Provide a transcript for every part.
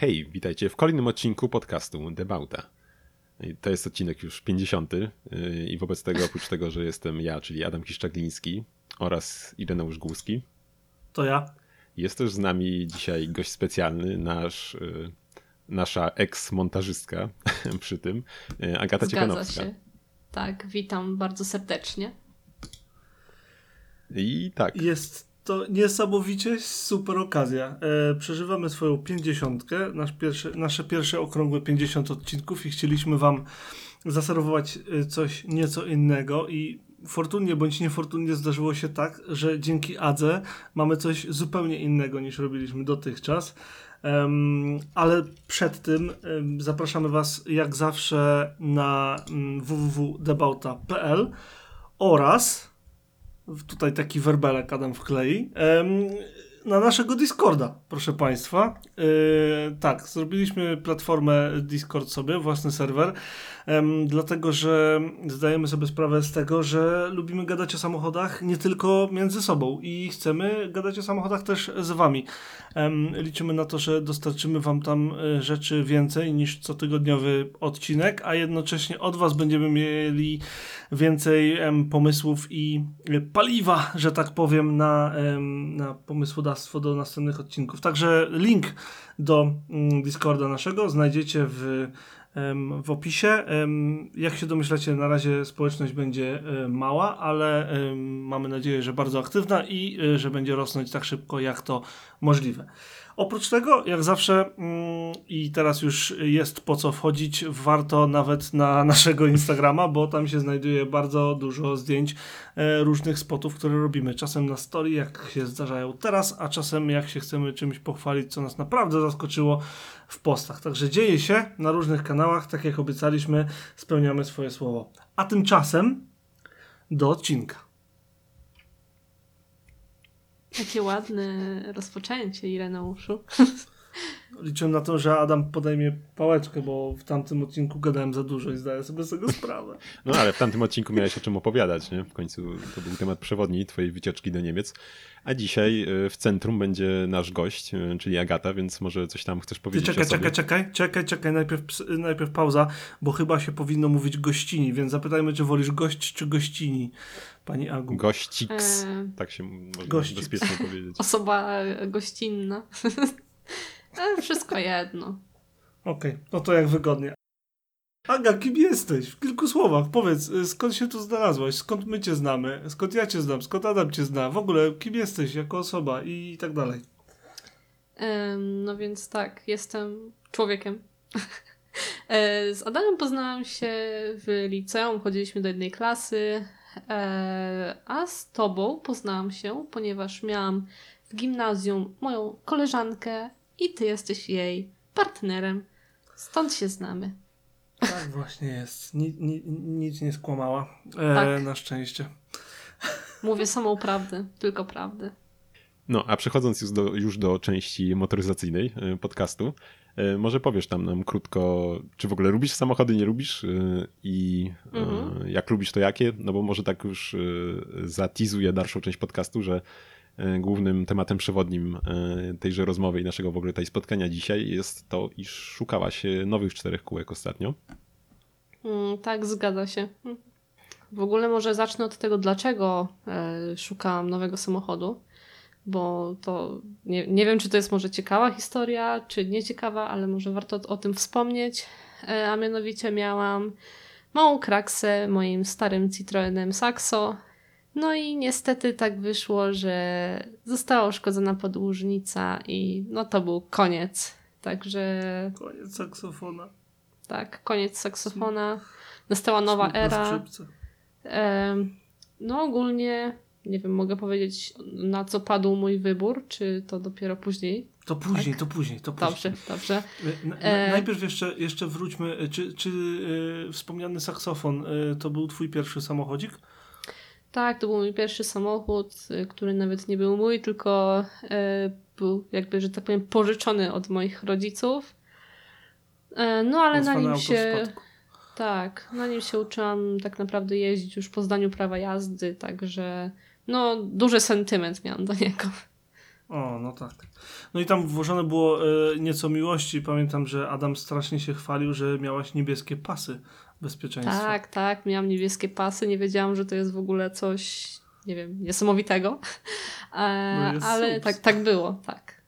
Hej, witajcie w kolejnym odcinku podcastu Debauta. To jest odcinek już 50 y, i wobec tego, oprócz tego, że jestem ja, czyli Adam Kiszczagliński oraz Ireneusz Głuski. To ja. Jest też z nami dzisiaj gość specjalny, nasz, y, nasza ex-montażystka przy tym, y, Agata Zgadza Ciekanowska. Się. Tak, witam bardzo serdecznie. I tak. Jest to niesamowicie super okazja. E, przeżywamy swoją pięćdziesiątkę, nasz nasze pierwsze okrągłe 50 odcinków i chcieliśmy wam zaserwować e, coś nieco innego i fortunnie bądź niefortunnie zdarzyło się tak, że dzięki Adze mamy coś zupełnie innego niż robiliśmy dotychczas. Um, ale przed tym um, zapraszamy Was jak zawsze na um, www.debauta.pl oraz tutaj taki werbelek Adam wklei, na naszego Discorda, proszę Państwa. Yy, tak, zrobiliśmy platformę Discord sobie, własny serwer, dlatego że zdajemy sobie sprawę z tego, że lubimy gadać o samochodach nie tylko między sobą i chcemy gadać o samochodach też z Wami. liczymy na to, że dostarczymy Wam tam e, rzeczy więcej niż cotygodniowy odcinek, a jednocześnie od Was będziemy mieli więcej pomysłów i paliwa, że tak powiem, na, na pomysłodawstwo do następnych odcinków. Także link do mm, Discorda naszego znajdziecie w w opisie. Jak się domyślacie, na razie społeczność będzie e, mała, ale mamy nadzieję, że bardzo aktywna i e, że będzie rosnąć tak szybko, jak to możliwe. Oprócz tego, jak zawsze, mm, i teraz już jest po co wchodzić, warto nawet na naszego Instagrama, bo tam się znajduje bardzo dużo zdjęć e, różnych spotów, które robimy. Czasem na story, jak się zdarzają teraz, a czasem jak się chcemy czymś pochwalić, co nas naprawdę zaskoczyło w postach. Także dzieje się na różnych kanałach, tak jak obiecaliśmy, spełniamy swoje słowo. A tymczasem do odcinka. Jakie ładne rozpoczęcie, Ireneuszu. Liczyłem na to, że Adam podejmie pałeczkę, bo w tamtym odcinku gadałem za dużo i zdaję sobie z tego sprawę. No ale w tamtym odcinku miałeś o czym opowiadać, nie? W końcu to był temat przewodni twojej wycieczki do Niemiec. A dzisiaj e, w centrum będzie nasz gość, e, czyli Agata, więc może coś tam chcesz powiedzieć Ty czekaj, o sobie. czekaj, czekaj, czekaj, czekaj, najpierw, najpierw pauza, bo chyba się powinno mówić gościni, więc zapytajmy, czy wolisz gość czy gościni, pani Agu. Gościks, e... tak się można bezpiecznie powiedzieć. Osoba gościnna. E, wszystko jedno. Okej, okay, no to jak wygodnie. Aga, kim jesteś? W kilku słowach powiedz, y, skąd się tu znalazłaś, skąd my cię znamy, skąd ja cię znam, skąd Adam cię zna, w ogóle kim jesteś jako osoba i tak dalej. No więc tak, jestem człowiekiem. E, z Adamem poznałam się w liceum, chodziliśmy do jednej klasy, e, a z tobą poznałam się, ponieważ miałam w gimnazjum moją koleżankę i ty jesteś jej partnerem. Stąd się znamy. Tak właśnie jest. Ni, ni, nic nie skłamała. E, tak. Na szczęście. Mówię samą prawdę, tylko prawdę. No, a przechodząc już do, już do części motoryzacyjnej e, podcastu, e, może powiesz tam nam krótko, czy w ogóle lubisz samochody, nie lubisz e, i mhm. jak lubisz, to jakie? No bo może tak już zatizuję dalszą część podcastu, że głównym tematem przewodnim e, tejże rozmowy i naszego w ogóle tej spotkania dzisiaj jest to, iż szukała się nowych czterech kółek ostatnio. Mm, tak, zgadza się. W ogóle może zacznę od tego, dlaczego e, szukałam nowego samochodu, bo to nie, nie wiem, czy to jest może ciekawa historia, czy nieciekawa, ale może warto o, o tym wspomnieć. A mianowicie miałam małą kraksę moim starym Citroenem Saxo no i niestety tak wyszło, że została uszkodzona podłużnica i no to był koniec. Także. Koniec saksofona. Tak, koniec saksofona. Nastała nowa era. no ogólnie nie wiem, mogę powiedzieć na co padł mój wybór, czy to dopiero później? To później, tak? to później, to później. Dobrze, dobrze. Na, na, e... Najpierw jeszcze, jeszcze wróćmy, czy, czy yy, wspomniany saksofon yy, to był twój pierwszy samochodzik? Tak, to był mój pierwszy samochód, y, który nawet nie był mój, tylko e, był jakby, że tak powiem, pożyczony od moich rodziców. E, no ale na nim się. Tak, na nim się uczyłam tak naprawdę jeździć już po zdaniu prawa jazdy, także no duży sentyment miałam do niego. O, no tak. No i tam włożone było e, nieco miłości. Pamiętam, że Adam strasznie się chwalił, że miałaś niebieskie pasy bezpieczeństwa. Tak, tak, miałam niebieskie pasy, nie wiedziałam, że to jest w ogóle coś, nie wiem, niesamowitego, e, No ale tak, tak było, tak.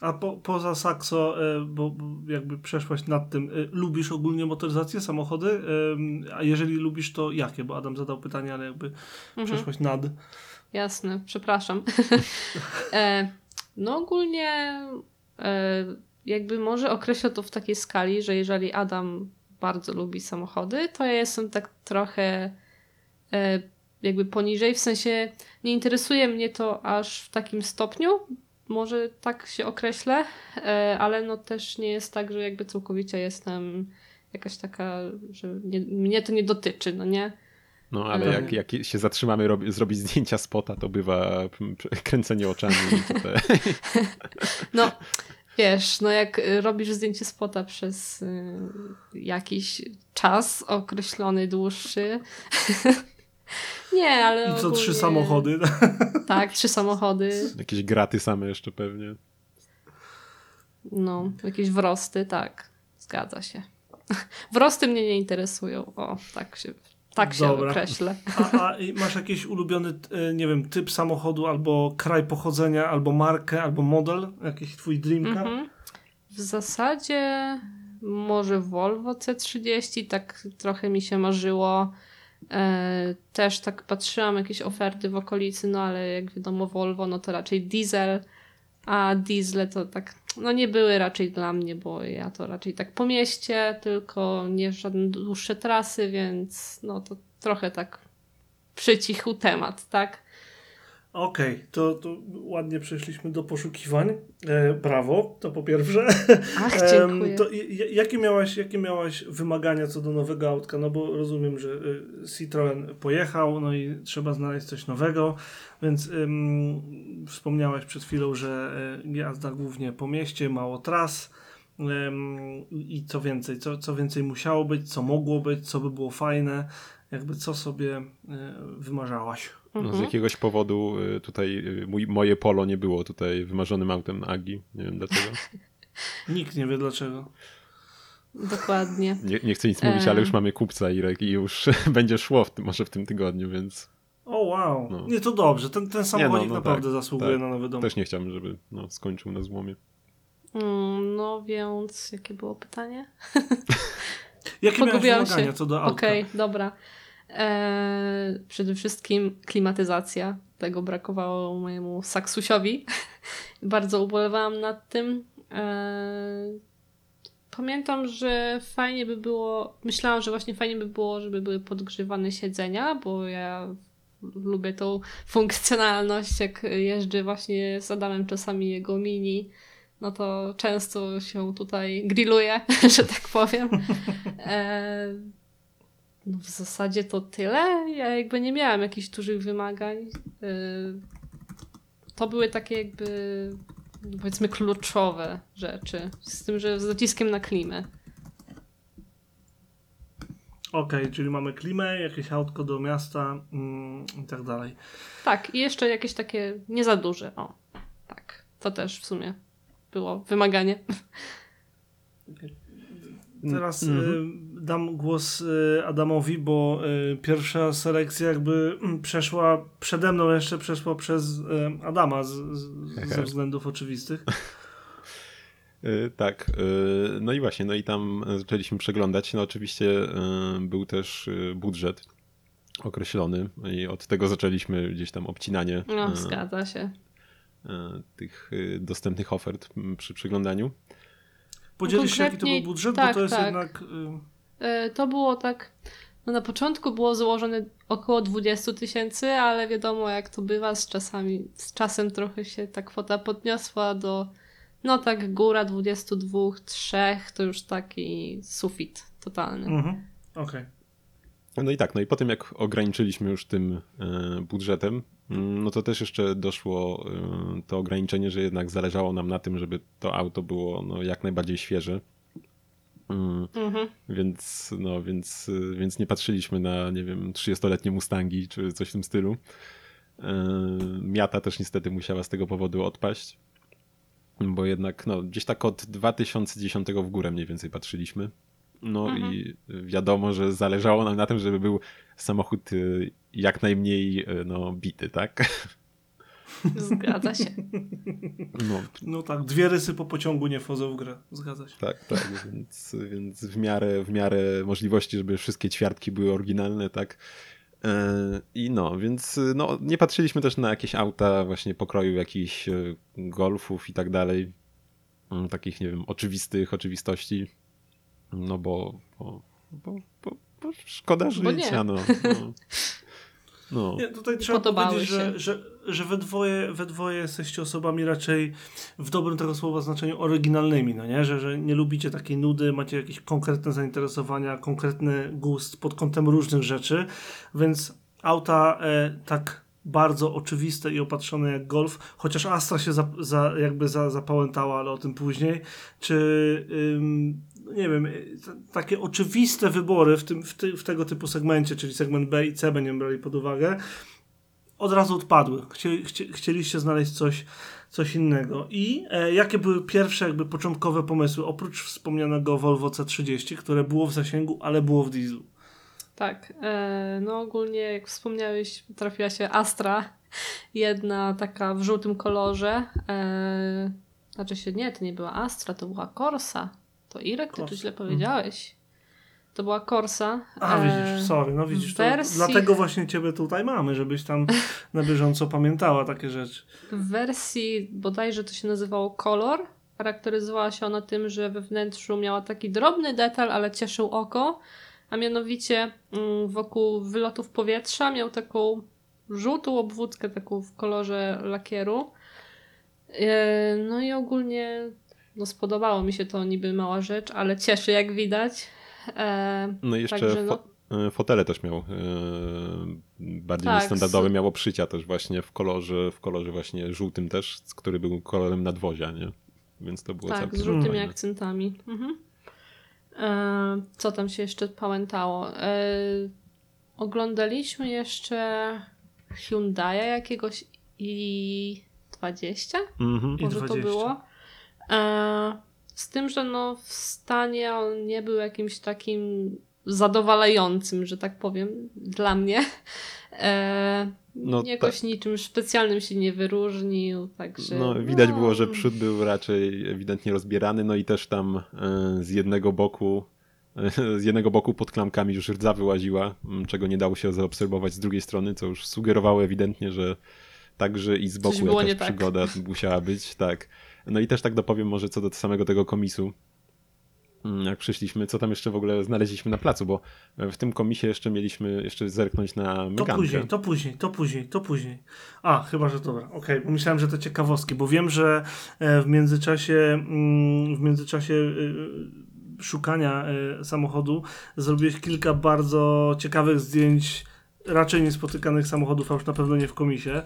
A po, poza Saxo, e, bo jakby przeszłaś nad tym, e, lubisz ogólnie motoryzację, samochody? E, a jeżeli lubisz, to jakie? Bo Adam zadał pytanie, ale jakby Mhm. przeszłaś nad. Jasne, przepraszam. no ogólnie jakby może określę to w takiej skali, że jeżeli Adam bardzo lubi samochody, to ja jestem tak trochę e, jakby poniżej, w sensie nie interesuje mnie to aż w takim stopniu, może tak się określę, e, ale no też nie jest tak, że jakby całkowicie jestem jakaś taka, że nie, mnie to nie dotyczy, no nie? No ale jak, jak się zatrzymamy rob, zrobić zdjęcia spota, to bywa kręcenie oczami i to te... No, wiesz, no jak y, robisz zdjęcie spota przez y, jakiś czas określony, dłuższy. nie, ale. I co, ogólnie- trzy samochody? Tak, trzy samochody. jakieś graty same jeszcze pewnie. No, jakieś wrosty, tak. Zgadza się. Wrosty mnie nie interesują. O, tak się, tak się Dobra. określę. A, a masz jakiś ulubiony, e, nie wiem, typ samochodu, albo kraj pochodzenia, albo markę, albo model? Jakiś twój dream car? Mhm. W zasadzie może Volvo C30, tak trochę mi się marzyło. E, też tak patrzyłam jakieś oferty w okolicy, no ale jak wiadomo Volvo, no to raczej diesel, a diesle to tak, no nie były raczej dla mnie, bo ja to raczej tak po mieście, tylko nie żadne dłuższe trasy, więc no to trochę tak przycichł temat, tak? Okej, to, to ładnie przeszliśmy do poszukiwań. E, brawo, to po pierwsze. Ach, dziękuję. i- jakie, miałaś, jakie miałaś wymagania co do nowego autka? No bo rozumiem, że y, Citroen pojechał, no i trzeba znaleźć coś nowego, więc ym, wspomniałaś przed chwilą, że y, jazda głównie po mieście, mało tras. Ym, I co więcej, co, co więcej musiało być, co mogło być, co by było fajne, jakby co sobie y, wymarzałaś. No, z Mhm. jakiegoś powodu y, tutaj y, mój, moje polo nie było tutaj wymarzonym autem Agi. Nie wiem dlaczego. Nikt nie wie dlaczego. Dokładnie. Nie, nie chcę nic mówić, E. ale już mamy kupca Irek i już będzie szło w tym, może w tym tygodniu, więc O wow, No. nie to dobrze, ten, ten samochodzik no naprawdę tak, zasługuje tak. na nowy dom. też nie chciałbym, żeby no, skończył na złomie. Mm, No więc jakie było pytanie? Jakie miałeś Pogubiłam wymagania się. co do auta? Okej, dobra. Eee, przede wszystkim klimatyzacja. Tego brakowało mojemu saksusiowi. Bardzo ubolewałam nad tym. Eee, pamiętam, że fajnie by było, myślałam, że właśnie fajnie by było, żeby były podgrzewane siedzenia, bo ja lubię tą funkcjonalność, jak jeżdżę właśnie z Adamem czasami jego mini, no to często się tutaj grilluje, że tak powiem. E, no w zasadzie to tyle. Ja jakby nie miałam jakichś dużych wymagań. E, to były takie jakby no powiedzmy kluczowe rzeczy. Z tym, że z naciskiem na klimę. Okej, czyli mamy klimę, jakieś autko do miasta mm, i tak dalej. Tak, i jeszcze jakieś takie nie za duże. O, tak. To też w sumie było wymaganie. Teraz Mhm. y, dam głos y, Adamowi, bo y, pierwsza selekcja jakby mm, przeszła przede mną jeszcze przeszła przez y, Adama z, z, ze względów oczywistych. Tak, no i właśnie, no i tam zaczęliśmy przeglądać. No oczywiście był też budżet określony i od tego zaczęliśmy gdzieś tam obcinanie No, zgadza się. tych dostępnych ofert m, przy przeglądaniu. Podzielisz się, jaki to był budżet, tak, bo to jest tak. jednak... Y, E, To było tak. No na początku było założone około 20 tysięcy, ale wiadomo jak to bywa z czasami. Z czasem trochę się ta kwota podniosła do no tak góra 22, 3 to już taki sufit totalny. mhm. Okej. No i tak, no i potem jak ograniczyliśmy już tym y, budżetem, mm, no to też jeszcze doszło y, to ograniczenie, że jednak zależało nam na tym, żeby to auto było no, jak najbardziej świeże. Mm, Mhm. Więc, no, więc, y, więc nie patrzyliśmy na, nie wiem, 30-letnie Mustangi czy coś w tym stylu. Miata też niestety musiała z tego powodu odpaść, bo jednak no, gdzieś tak od 2010 w górę mniej więcej patrzyliśmy. No Mhm. i wiadomo, że zależało nam na tym, żeby był samochód y, jak najmniej y, no, bity, tak? Zgadza się. No, No tak, dwie rysy po pociągu nie wchodzą w grę. Zgadza się. tak, tak, więc, więc w, miarę, w miarę możliwości, żeby wszystkie ćwiartki były oryginalne, tak? E, I no, więc no, nie patrzyliśmy też na jakieś auta właśnie pokroju jakichś e, golfów i tak dalej. Takich, nie wiem, oczywistych oczywistości. No bo, bo, bo, bo, bo szkoda życia, no. no. No, Nie, tutaj trzeba podobały powiedzieć, że, że, że we, dwoje, we dwoje jesteście osobami raczej w dobrym tego słowa znaczeniu oryginalnymi, no nie? Że, że nie lubicie takiej nudy, macie jakieś konkretne zainteresowania, konkretny gust pod kątem różnych rzeczy, więc auta e, tak bardzo oczywiste i opatrzone jak Golf, chociaż Astra się za, za, jakby za, zapałętała, ale o tym później, czy ym, nie wiem, y, takie oczywiste wybory w, tym, w, ty, w tego typu segmencie, czyli segment B i C będziemy brali pod uwagę, od razu odpadły. Chcieli, chcie, chcieliście znaleźć coś, coś innego. I e, jakie były pierwsze jakby początkowe pomysły, oprócz wspomnianego Volvo C30, które było w zasięgu, ale było w dieslu? Tak, e, no ogólnie jak wspomniałeś, trafiła się Astra, jedna taka w żółtym kolorze. E, znaczy się, nie, to nie była Astra, to była Corsa. To Irek, ty tu źle powiedziałeś. To była Corsa. A e, widzisz, sorry, no widzisz, to wersji- dlatego właśnie ciebie tutaj mamy, żebyś tam na bieżąco pamiętała takie rzeczy. W wersji bodajże to się nazywało Color. Charakteryzowała się ona tym, że we wnętrzu miała taki drobny detal, ale cieszył oko. A mianowicie mm, wokół wylotów powietrza miał taką żółtą obwódkę, taką w kolorze lakieru. E, No i ogólnie no spodobało mi się to niby mała rzecz, ale cieszy jak widać. E, no i jeszcze Także no- fo- e, fotele też miał e, bardziej Tak, niestandardowe, miał obszycia też właśnie w kolorze, w kolorze właśnie żółtym też, który był kolorem nadwozia, nie? Więc to było Tak, całkiem z żółtymi fajne. akcentami. Mhm. E, co tam się jeszcze pamiętało? E, oglądaliśmy jeszcze Hyundai'a jakiegoś i 20? Mhm. I Może to 20. było. E, z tym, że no w stanie on nie był jakimś takim zadowalającym, że tak powiem, dla mnie. E, No jakoś niczym specjalnym się nie wyróżnił, także... No, widać no, było, że przód był raczej ewidentnie rozbierany, no i też tam e, z jednego boku z jednego boku pod klamkami już rdza wyłaziła, czego nie dało się zaobserwować z drugiej strony, co już sugerowało ewidentnie, że także i z boku jakaś tak. przygoda musiała być, tak. No i też tak dopowiem może co do samego tego komisu. Mm, Jak przyszliśmy, co tam jeszcze w ogóle znaleźliśmy na placu, bo w tym komisie jeszcze mieliśmy jeszcze zerknąć na To Megankę. później, to później, to później, to później. A, chyba, że dobra, okej, bo myślałem, że to ciekawostki, bo wiem, że e, w międzyczasie, mm, w międzyczasie y, szukania e, samochodu zrobiłeś kilka bardzo ciekawych zdjęć raczej niespotykanych samochodów, a już na pewno nie w komisie.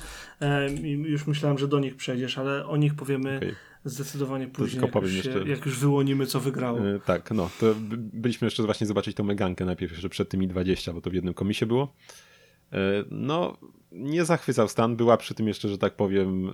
Już myślałem, że do nich przejdziesz, ale o nich powiemy Okej. zdecydowanie później, jak, już jeszcze- jak już wyłonimy, co wygrało. E, Tak, no, to by- byliśmy jeszcze właśnie zobaczyć tą Megankę najpierw jeszcze przed tymi 20, bo to w jednym komisie było. E, No, nie zachwycał stan, była przy tym jeszcze, że tak powiem, e,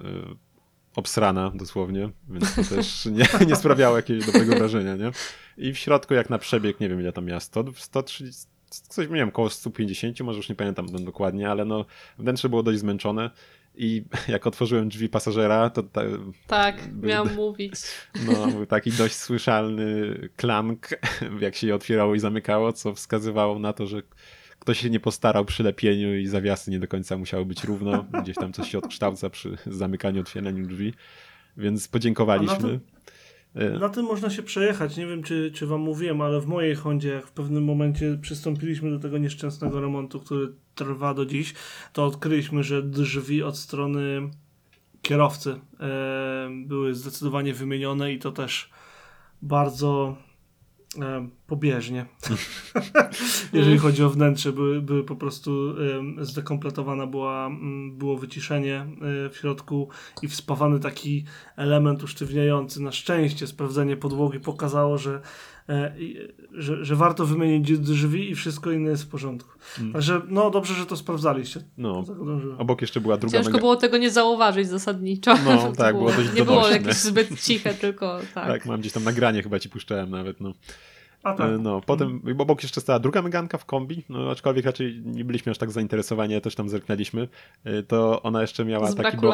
obsrana dosłownie, więc to też nie, nie sprawiało jakiegoś dobrego wrażenia, nie? I w środku jak na przebieg, nie wiem ile tam miała, 100, 130, coś, nie wiem, koło 150, może już nie pamiętam dokładnie, ale no, wnętrze było dość zmęczone i jak otworzyłem drzwi pasażera, to ta, Tak, By- miałam mówić. no, był taki dość słyszalny klamk, jak się je otwierało i zamykało, co wskazywało na to, że ktoś się nie postarał przy lepieniu i zawiasy nie do końca musiały być równo. Gdzieś tam coś się odkształca przy zamykaniu, otwieraniu drzwi. Więc podziękowaliśmy. E, Na tym można się przejechać. Nie wiem, czy, czy wam mówiłem, ale w mojej Hondzie, jak w pewnym momencie przystąpiliśmy do tego nieszczęsnego remontu, który trwa do dziś, to odkryliśmy, że drzwi od strony kierowcy e, były zdecydowanie wymienione i to też bardzo pobieżnie. Jeżeli chodzi o wnętrze, były, były po prostu zdekompletowana była, było wyciszenie e, w środku i wspawany taki element usztywniający. Na szczęście sprawdzenie podłogi pokazało, że e, że, że warto wymienić drzwi i wszystko inne jest w porządku. Mm. Także no dobrze, że to sprawdzaliście. No, Tak obok jeszcze była druga Ciężko mega... było tego nie zauważyć zasadniczo. No, tak, było dość Nie było donośne. jakieś zbyt ciche, tylko tak. Tak, mam gdzieś tam nagranie, chyba ci puszczałem nawet, no. A tak. E, No, potem obok jeszcze stała druga Meganka w kombi, no aczkolwiek raczej nie byliśmy aż tak zainteresowani, ja też tam zerknęliśmy, E, to ona jeszcze miała Z taki bo...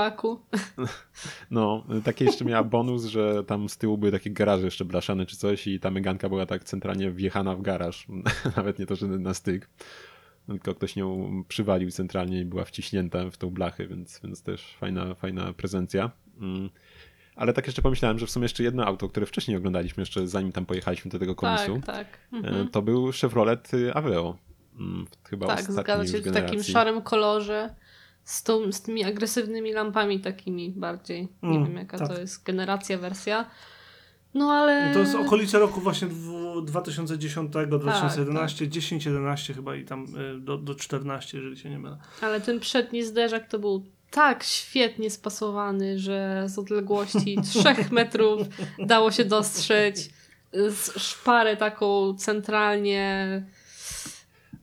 no, takie jeszcze miała bonus, że tam z tyłu były takie garaże jeszcze blaszane czy coś i ta Meganka była tak centralnie wjechana w garaż, nawet nie to, że na styk, tylko ktoś nią przywalił centralnie i była wciśnięta w tą blachę, więc, więc też fajna, fajna prezencja. Ale tak jeszcze pomyślałem, że w sumie jeszcze jedno auto, które wcześniej oglądaliśmy, jeszcze zanim tam pojechaliśmy do tego komisu, Tak, tak. E, Mhm. To był Chevrolet y, Aveo. Mm, Chyba Tak, zgadza się, w takim szarym kolorze. Z, tą, z tymi agresywnymi lampami takimi bardziej. Nie Mm, wiem jaka tak. to jest generacja, wersja. No ale... To jest okolice roku właśnie dwu- 2010, Tak, 2011, 10, 11 chyba i tam y, do, do 14, jeżeli się nie mylę. Ale ten przedni zderzak to był tak świetnie spasowany, że z odległości 3 metrów dało się dostrzec szparę taką centralnie.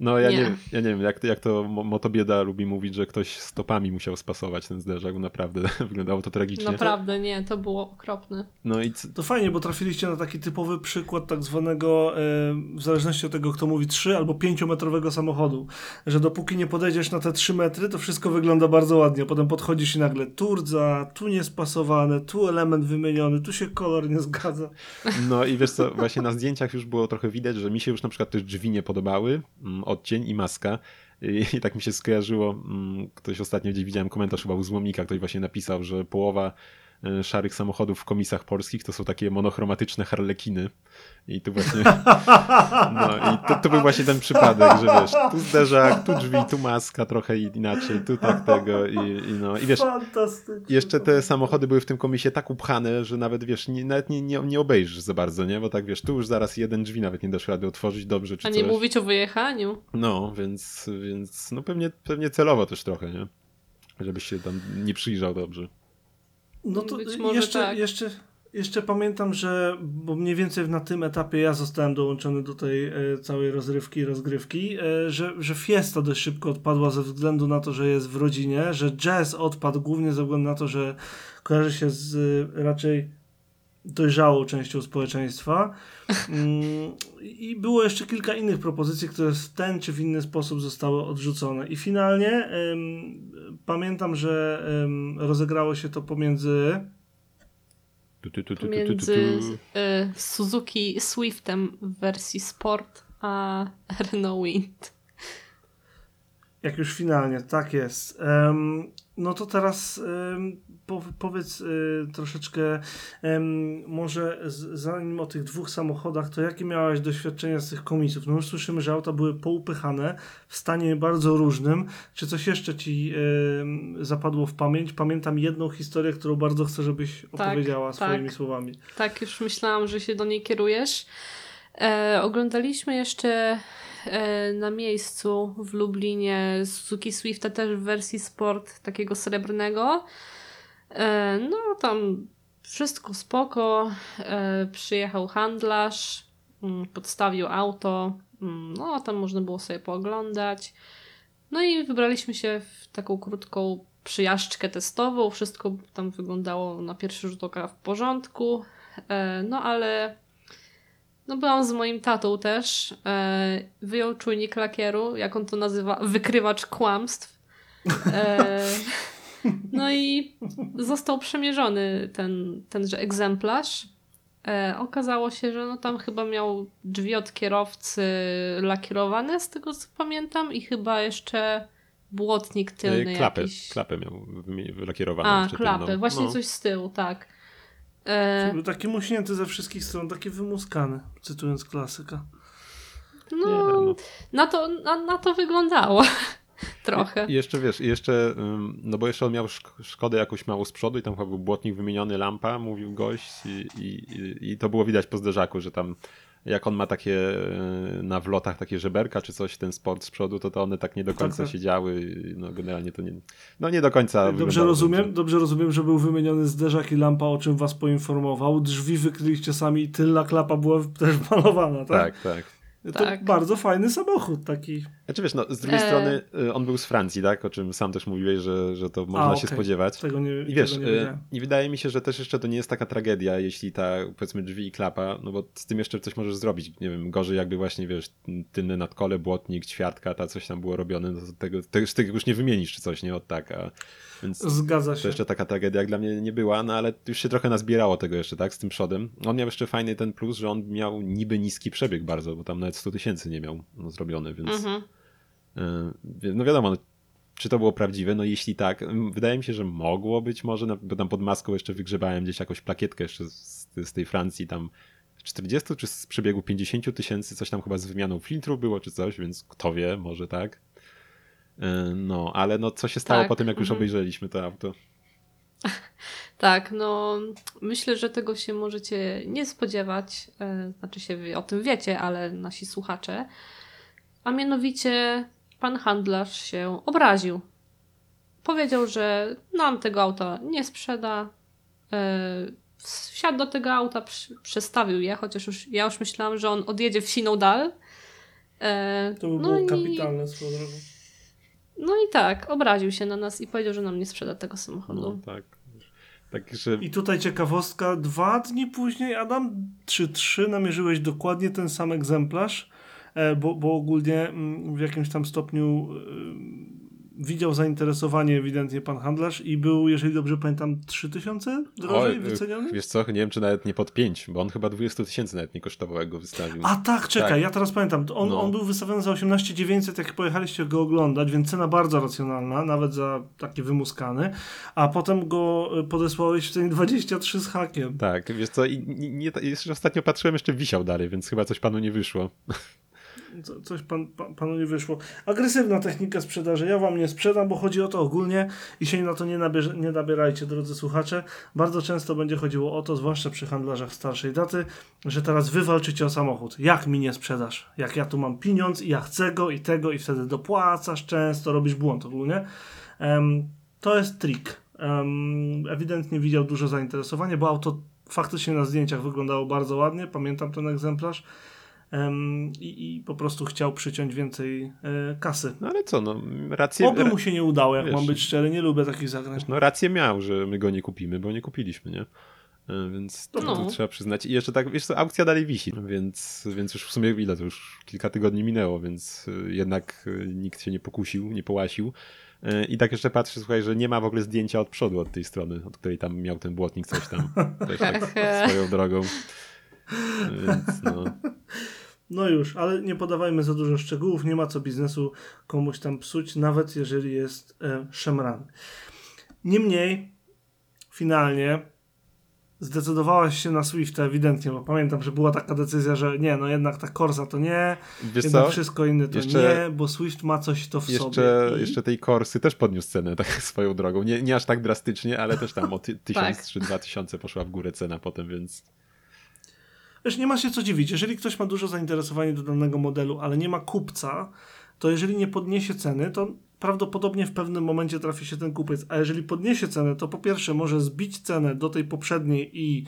No ja nie. Nie. wiem, ja nie wiem, jak, jak to Mo- Motobieda lubi mówić, że ktoś stopami musiał spasować ten zderzak, bo naprawdę wyglądało to tragicznie. Naprawdę nie, to było okropne. No i To fajnie, bo trafiliście na taki typowy przykład tak zwanego, e, w zależności od tego, kto mówi 3 albo 5 metrowego samochodu. Że dopóki nie podejdziesz na te 3 metry, to wszystko wygląda bardzo ładnie. Potem podchodzisz i nagle tu rdza, tu niespasowane, tu element wymieniony, tu się kolor nie zgadza. No i wiesz co, właśnie na zdjęciach już było trochę widać, że mi się już na przykład też drzwi nie podobały, mm, odcień i maska. I, tak mi się skojarzyło, mm, ktoś ostatnio gdzieś widziałem komentarz chyba u Złomika, ktoś właśnie napisał, że połowa szarych samochodów w komisach polskich to są takie monochromatyczne harlekiny. I tu właśnie, no i to, to był właśnie ten przypadek, że wiesz, tu zderzak, tu drzwi, tu maska trochę inaczej, tu tak tego i, i no i wiesz, jeszcze te samochody były w tym komisie tak upchane, że nawet wiesz, nie, nawet nie, nie, nie obejrzysz za bardzo, nie? Bo tak wiesz, tu już zaraz jeden drzwi nawet nie dasz rady otworzyć dobrze czy A coś. nie mówić o wyjechaniu. No, więc, więc no pewnie, pewnie celowo też trochę, nie? Żebyś się tam nie przyjrzał dobrze. No to Być może jeszcze, tak. jeszcze, jeszcze pamiętam, że bo mniej więcej na tym etapie ja zostałem dołączony do tej e, całej rozrywki rozgrywki, e, że, że Fiesta dość szybko odpadła ze względu na to, że jest w rodzinie, że jazz odpadł głównie ze względu na to, że kojarzy się z e, raczej dojrzałą częścią społeczeństwa. Mm, I było jeszcze kilka innych propozycji, które w ten czy w inny sposób zostały odrzucone. I finalnie em, pamiętam, że em, rozegrało się to pomiędzy. Tu, tu, tu, tu, tu, tu, tu, Między tu. y, Suzuki Swiftem w wersji Sport a Renault Wind. Jak już finalnie, tak jest. Em, no to teraz po, powiedz y, troszeczkę, może zanim o tych dwóch samochodach, to jakie miałeś doświadczenia z tych komisów? No już słyszymy, że auta były poupychane w stanie bardzo różnym. Czy coś jeszcze ci zapadło w pamięć? Pamiętam jedną historię, którą bardzo chcę, żebyś opowiedziała tak. swoimi słowami. Tak, już myślałam, że się do niej kierujesz. E, oglądaliśmy jeszcze na miejscu w Lublinie Suzuki Swifta też w wersji sport takiego srebrnego. E, no tam wszystko spoko. E, przyjechał handlarz, mm, podstawił auto. Mm, no tam można było sobie pooglądać. No i wybraliśmy się w taką krótką przyjażdżkę testową. Wszystko tam wyglądało na pierwszy rzut oka w porządku. E, no ale no byłam z moim tatą też. E, wyjął czujnik lakieru, jak on to nazywa, wykrywacz kłamstw. E, no i został przemierzony ten, tenże egzemplarz. E, okazało się, że no tam chyba miał drzwi od kierowcy lakierowane, z tego co pamiętam, i chyba jeszcze błotnik tylny E, Klapę, jakiś. klapę miał wylakierowaną. A, jeszcze klapę, tylną. właśnie No. coś z tyłu, tak. E, Był taki muśnięty ze wszystkich stron, taki wymuskany, cytując klasyka. Nie, no, no. na, to, na, na to wyglądało. Trochę. I jeszcze wiesz, jeszcze, no bo jeszcze on miał szk- szkodę jakąś mało z przodu i tam chyba był błotnik wymieniony, lampa, mówił gość i, i- i to było widać po zderzaku, że tam jak on ma takie y, na wlotach takie żeberka czy coś, ten sport z przodu, to to one tak nie do końca tak. siedziały, i no generalnie to nie, no nie do końca Dobrze rozumiem, dobrze rozumiem, że był wymieniony zderzak i lampa, o czym was poinformował. Drzwi wykryliście sami i tylna klapa była też malowana, tak? Tak, tak. To Tak. bardzo fajny samochód taki. Znaczy wiesz, no z drugiej E. strony y, on był z Francji, tak, o czym sam też mówiłeś, że, że to można się okej. spodziewać. Tego nie, I wiesz, tego nie y, wiedziałem. i wydaje mi się, że też jeszcze to nie jest taka tragedia, jeśli ta, powiedzmy, drzwi i klapa, no bo z tym jeszcze coś możesz zrobić. Nie wiem, gorzej jakby właśnie, wiesz, tylne nadkole, błotnik, ćwiartka, ta coś tam było robione, no to tego, tego, tego już nie wymienisz czy coś, nie? Od tak, a więc Zgadza to się. jeszcze taka tragedia jak dla mnie nie była, no ale już się trochę nazbierało tego jeszcze, tak, z tym przodem. On miał jeszcze fajny ten plus, że on miał niby niski przebieg bardzo, bo tam nawet 100 tysięcy nie miał no, zrobiony, więc... Mhm. Wie- No wiadomo, no, czy to było prawdziwe? No jeśli tak, wydaje mi się, że mogło być może, no, bo tam pod maską jeszcze wygrzebałem gdzieś jakąś plakietkę jeszcze z, z tej Francji, tam 40 czy z przebiegu 50 tysięcy, coś tam chyba z wymianą filtru było czy coś, więc kto wie, może tak. E, No, ale no co się stało Tak, po tym, jak już mhm. obejrzeliśmy to auto? Tak, no myślę, że tego się możecie nie spodziewać. e, Znaczy się wy o tym wiecie, ale nasi słuchacze. A mianowicie pan handlarz się obraził. Powiedział, że nam tego auta nie sprzeda. e, Wsiadł do tego auta, przestawił je, chociaż już, ja już myślałam, że on odjedzie w siną dal. To by no było i- kapitalne swoją drogą. No i tak, obraził się na nas i powiedział, że nam nie sprzeda tego samochodu. No tak. Tak, że I tutaj ciekawostka, dwa dni później, Adam, czy trzy, namierzyłeś dokładnie ten sam egzemplarz, e, bo, bo ogólnie mm, w jakimś tam stopniu widział zainteresowanie ewidentnie pan handlarz i był, jeżeli dobrze pamiętam, 3000 drożej Oj, wyceniony? Wiesz co, nie wiem czy nawet nie pod 5, bo on chyba 20 tysięcy nawet nie kosztował, jak go wystawił. A tak, czekaj, Tak. ja teraz pamiętam. On, No. on był wystawiony za 18 900, jak pojechaliście go oglądać, więc cena bardzo racjonalna, nawet za taki wymuskany. A potem go e, podesłałeś w cenie 23 z hakiem. Tak, wiesz co, i nie, nie, jeszcze ostatnio patrzyłem, jeszcze wisiał dalej, więc chyba coś panu nie wyszło. Co, coś pan, pan, panu nie wyszło. Agresywna technika sprzedaży. Ja wam nie sprzedam, bo chodzi o to ogólnie i się na to nie, nie nabierajcie, drodzy słuchacze. Bardzo często będzie chodziło o to, zwłaszcza przy handlarzach starszej daty, że teraz wy walczycie o samochód. Jak mi nie sprzedasz? Jak ja tu mam pieniądz i ja chcę go i tego i wtedy dopłacasz często, robisz błąd ogólnie. Em, to jest trik. Em, ewidentnie widział duże zainteresowanie, bo auto faktycznie na zdjęciach wyglądało bardzo ładnie. Pamiętam ten egzemplarz. I, i po prostu chciał przyciąć więcej e, kasy. No ale co, no rację, Oby mu się nie udało, jak wiesz, mam być szczery, nie lubię takich zagrań. no, rację miał, że my go nie kupimy, bo nie kupiliśmy, nie? E, Więc to, No. to trzeba przyznać. I jeszcze tak, wiesz co, aukcja dalej wisi, więc, więc już w sumie ile to już kilka tygodni minęło, więc e, jednak nikt się nie pokusił, nie połasił. I tak jeszcze patrzę, słuchaj, że nie ma w ogóle zdjęcia od przodu, od tej strony, od której tam miał ten błotnik coś tam. Też tak swoją drogą. Więc no. No już, ale nie podawajmy za dużo szczegółów, nie ma co biznesu komuś tam psuć, nawet jeżeli jest e, szemrany. Niemniej, finalnie zdecydowałaś się na Swifta ewidentnie, bo pamiętam, że była taka decyzja, że nie, no jednak ta Corsa to nie, Wiesz jednak co? wszystko inne to Jeszcze- nie, bo Swift ma coś to w Jeszcze, sobie. I... jeszcze tej Korsy też podniósł cenę tak swoją drogą. Nie, nie aż tak drastycznie, ale też tam o ty, tysiąc Tak. czy dwa tysiące poszła w górę cena potem, więc Wiesz, nie ma się co dziwić. Jeżeli ktoś ma duże zainteresowanie do danego modelu, ale nie ma kupca, to jeżeli nie podniesie ceny, to prawdopodobnie w pewnym momencie trafi się ten kupiec. A jeżeli podniesie cenę, to po pierwsze może zbić cenę do tej poprzedniej i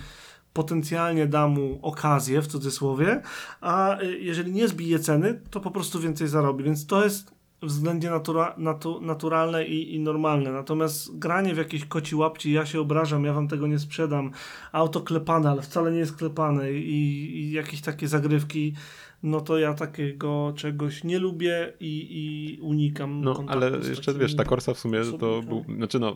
potencjalnie da mu okazję, w cudzysłowie, a y, jeżeli nie zbije ceny, to po prostu więcej zarobi. Więc to jest względnie natura, natu, naturalne i, i normalne. Natomiast granie w jakieś koci łapci, ja się obrażam, ja wam tego nie sprzedam, auto klepane, ale wcale nie jest klepane i, i jakieś takie zagrywki, no to ja takiego czegoś nie lubię i, i unikam no ale jeszcze wiesz, ta Korsa w sumie to był, znaczy no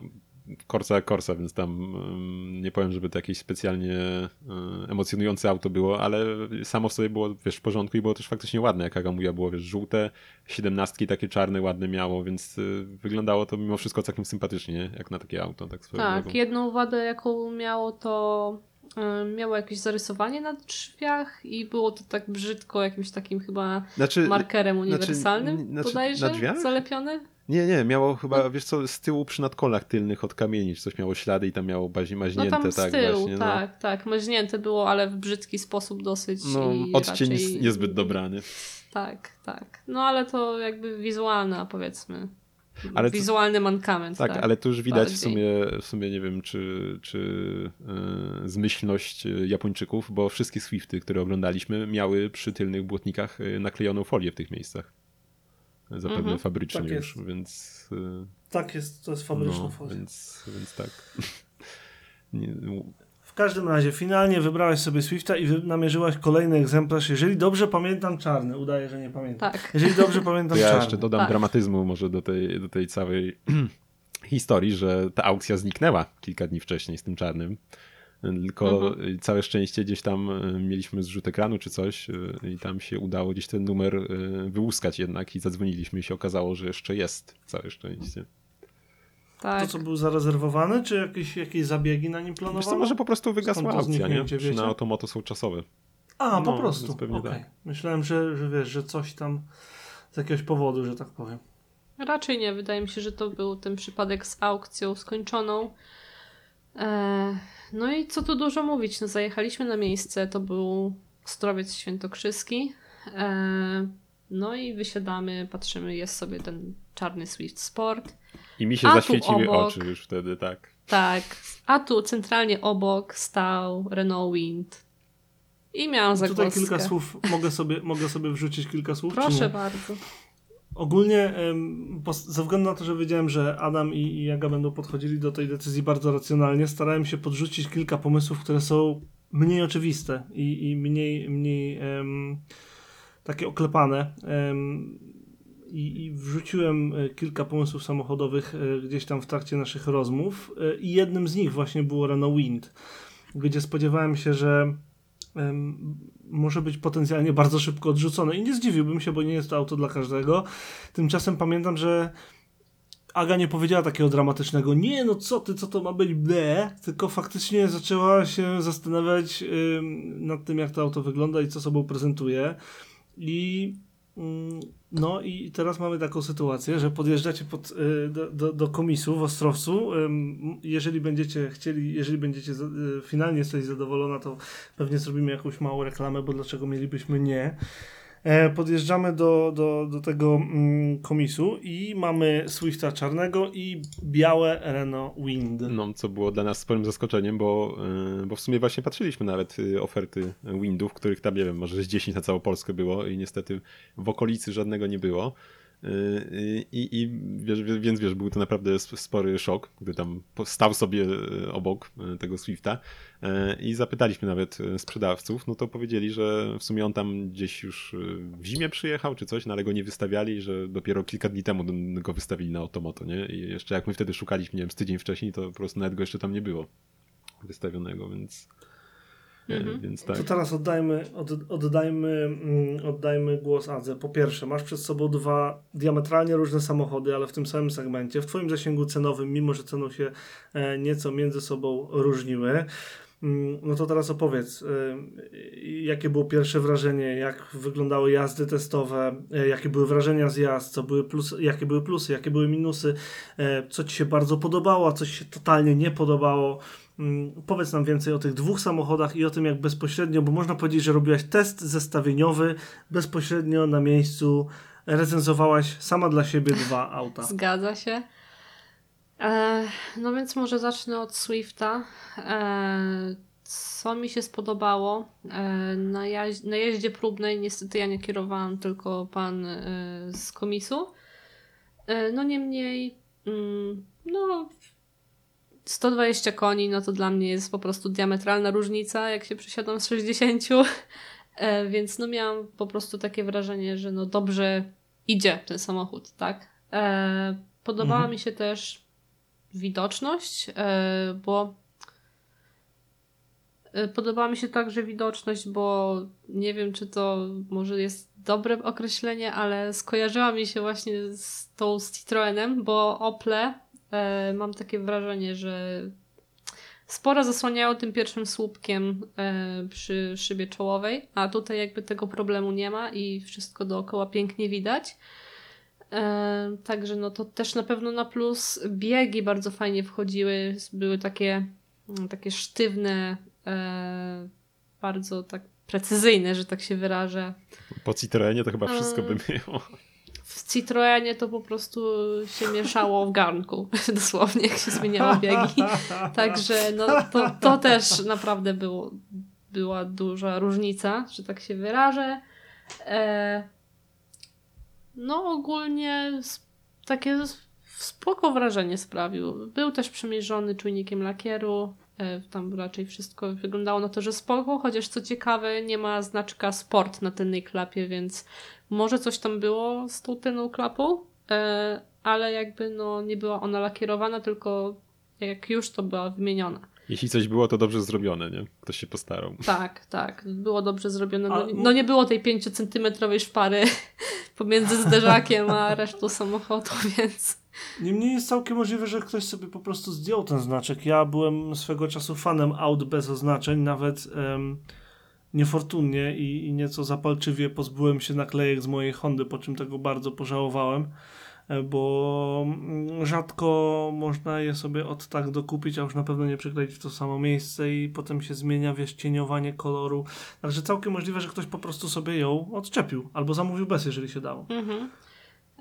Korsa jak Korsa, więc tam ym, nie powiem, żeby to jakieś specjalnie y, emocjonujące auto było, ale samo w sobie było wiesz, w porządku i było też faktycznie ładne, jak Aga mówiła, było wiesz, żółte, siedemnastki takie czarne, ładne miało, więc y, wyglądało to mimo wszystko całkiem sympatycznie, nie? jak na takie auto, tak Tak, drogą. jedną wadę, jaką miało, to y, miało jakieś zarysowanie na drzwiach i było to tak brzydko, jakimś takim chyba Znaczy, markerem znaczy, uniwersalnym, znaczy, bodajże, na drzwiach? zalepione. Nie, nie, miało chyba, wiesz co, z tyłu przy nadkolach tylnych od kamieni, coś miało ślady i tam miało bazi- No maźnięte, tam z tak tyłu, właśnie. tak, tak. Maźnięte było, ale w brzydki sposób dosyć. No, no odcień raczej... niezbyt dobrany. Tak, tak. No ale to jakby wizualna, powiedzmy. Ale to- Wizualny mankament. Tak, Tak, ale tu już widać w sumie, w sumie nie wiem, czy, czy yy, zmyślność y, Japończyków, bo wszystkie Swifty, które oglądaliśmy, miały przy tylnych błotnikach y, naklejoną folię w tych miejscach. Zapewne Mhm. fabrycznie Tak już, jest. więc. y, Tak jest, to jest fabryczna no, folia. więc, więc tak. Nie, W każdym razie, finalnie wybrałeś sobie Swifta i namierzyłaś kolejny egzemplarz. Jeżeli dobrze pamiętam, czarny. Udaję, że nie pamiętam. Tak. Jeżeli dobrze pamiętam, To ja czarny. jeszcze dodam Tak. dramatyzmu może do tej, do tej całej historii, że ta aukcja zniknęła kilka dni wcześniej z tym czarnym. Tylko Mhm. całe szczęście gdzieś tam y, mieliśmy zrzut ekranu czy coś y, i tam się udało gdzieś ten numer y, wyłuskać jednak i zadzwoniliśmy i się okazało, że jeszcze jest. Całe szczęście. Tak. To, co był zarezerwowany, czy jakieś, jakieś zabiegi na nim Wiesz planowano? co, może po prostu wygasła aukcja, nie? wiecie? na automoto są czasowe. A, po No, prostu. więc pewnie Okej. tak. Myślałem, że, że wiesz, że coś tam z jakiegoś powodu, że tak powiem. Raczej nie. Wydaje mi się, że to był ten przypadek z aukcją skończoną. E, no i co tu dużo mówić. No, zajechaliśmy na miejsce. To był Ostrowiec Świętokrzyski. E, no i wysiadamy, patrzymy, jest sobie ten czarny Swift Sport. I mi się A zaświeciły obok- oczy już wtedy, tak. Tak. A tu centralnie obok stał Renault Wind. I miałam Tutaj zagwozdkę. kilka słów, mogę sobie, mogę sobie wrzucić kilka słów? Proszę bardzo. Ogólnie, ze względu na to, że wiedziałem, że Adam i, Jaga będą podchodzili do tej decyzji bardzo racjonalnie, starałem się podrzucić kilka pomysłów, które są mniej oczywiste i, i mniej, mniej em, takie oklepane. Em, i, I wrzuciłem e, kilka pomysłów samochodowych e, gdzieś tam w trakcie naszych rozmów e, i jednym z nich właśnie było Renault Wind, gdzie spodziewałem się, że może być potencjalnie bardzo szybko odrzucone i nie zdziwiłbym się, bo nie jest to auto dla każdego. Tymczasem pamiętam, że Aga nie powiedziała takiego dramatycznego nie, no co ty, co to ma być, ble, tylko faktycznie zaczęła się zastanawiać ym, nad tym, jak to auto wygląda i co sobą prezentuje i no i teraz mamy taką sytuację, że podjeżdżacie pod, y, do, do, do komisu w Ostrowcu. Jeżeli będziecie chcieli, jeżeli będziecie y, finalnie jesteś zadowolona, to pewnie zrobimy jakąś małą reklamę, bo dlaczego mielibyśmy nie. E, Podjeżdżamy do, do, do tego mm, komisu i mamy Swifta czarnego i białe Renault Wind. No, co było dla nas sporym zaskoczeniem, bo, yy, bo w sumie właśnie patrzyliśmy nawet yy, oferty Windów, których tam, nie wiem, może z 10 na całą Polskę było i niestety w okolicy żadnego nie było. Yy, I, i wiesz, wie- więc wiesz, był to naprawdę sp- spory szok, gdy tam stał sobie yy, obok tego Swifta i zapytaliśmy nawet sprzedawców, no to powiedzieli, że w sumie on tam gdzieś już w zimie przyjechał czy coś, no ale go nie wystawiali, że dopiero kilka dni temu go wystawili na Automoto, nie? I jeszcze jak my wtedy szukaliśmy, nie wiem, z tydzień wcześniej, to po prostu nawet go jeszcze tam nie było wystawionego, więc, Mhm. więc To tak. teraz oddajmy, od, oddajmy, mm, oddajmy głos Adze. Po pierwsze, masz przed sobą dwa diametralnie różne samochody, ale w tym samym segmencie, w Twoim zasięgu cenowym, mimo że ceną się e, nieco między sobą różniły. Mm, No to teraz opowiedz, e, jakie było pierwsze wrażenie, jak wyglądały jazdy testowe, e, jakie były wrażenia z jazd, co były plus, jakie były plusy, jakie były minusy, co Ci się bardzo podobało, a co Ci się totalnie nie podobało. Mm, Powiedz nam więcej o tych dwóch samochodach i o tym, jak bezpośrednio, bo można powiedzieć, że robiłaś test zestawieniowy, bezpośrednio na miejscu recenzowałaś sama dla siebie dwa auta. Zgadza się. E, no więc może zacznę od Swifta. E, co mi się spodobało? E, na, jaź- na jeździe próbnej niestety ja nie kierowałam, tylko pan e, z komisu. E, no niemniej, mm, no 120 koni, no to dla mnie jest po prostu diametralna różnica, jak się przesiadam z 60. E, więc no miałam po prostu takie wrażenie, że no dobrze idzie ten samochód, tak? E, podobała Mhm. mi się też widoczność, e, bo podobała mi się także widoczność, bo nie wiem, czy to może jest dobre określenie, ale skojarzyła mi się właśnie z tą z Citroenem, bo Ople e, mam takie wrażenie, że sporo zasłaniało tym pierwszym słupkiem e, przy szybie czołowej, a tutaj jakby tego problemu nie ma i wszystko dookoła pięknie widać. E, także no to też na pewno na plus. Biegi bardzo fajnie wchodziły, były takie, mm, takie sztywne, e, bardzo tak precyzyjne, że tak się wyrażę. Po Citroenie to chyba wszystko by Eee. W Citroenie to po prostu się mieszało w garnku, dosłownie, jak się zmieniało biegi. Także no, to, to też naprawdę było, była duża różnica, że tak się wyrażę. E, no ogólnie takie spoko wrażenie sprawił. Był też przymierzony czujnikiem lakieru. E, tam raczej wszystko wyglądało na to, że spoko, chociaż co ciekawe nie ma znaczka sport na tylnej klapie, więc może coś tam było z tą tylną klapą, e, ale jakby no nie była ona lakierowana, tylko jak już to była wymieniona. Jeśli coś było, to dobrze zrobione, nie? Ktoś się postarał. Tak, tak. Było dobrze zrobione. No, no nie było tej 5-centymetrowej szpary pomiędzy zderzakiem a resztą samochodu, więc Niemniej jest całkiem możliwe, że ktoś sobie po prostu zdjął ten znaczek. Ja byłem swego czasu fanem aut bez oznaczeń, nawet em, niefortunnie i, i nieco zapalczywie pozbyłem się naklejek z mojej Hondy, po czym tego bardzo pożałowałem, e, bo mm, rzadko można je sobie od tak dokupić, a już na pewno nie przykleić w to samo miejsce i potem się zmienia, wiesz, cieniowanie koloru. Także całkiem możliwe, że ktoś po prostu sobie ją odczepił albo zamówił bez, jeżeli się dało. Mhm.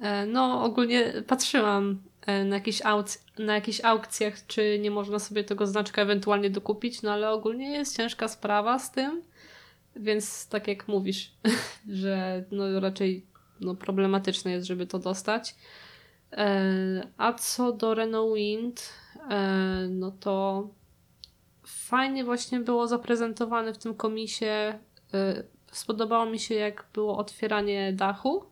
E, No, ogólnie patrzyłam e, na, jakichś aukc- na jakichś aukcjach, czy nie można sobie tego znaczka ewentualnie dokupić, no ale ogólnie jest ciężka sprawa z tym, więc tak jak mówisz, że no raczej no, problematyczne jest, żeby to dostać. E, A co do Renault Wind, e, no to fajnie właśnie było zaprezentowane w tym komisie. E, Spodobało mi się, jak było otwieranie dachu.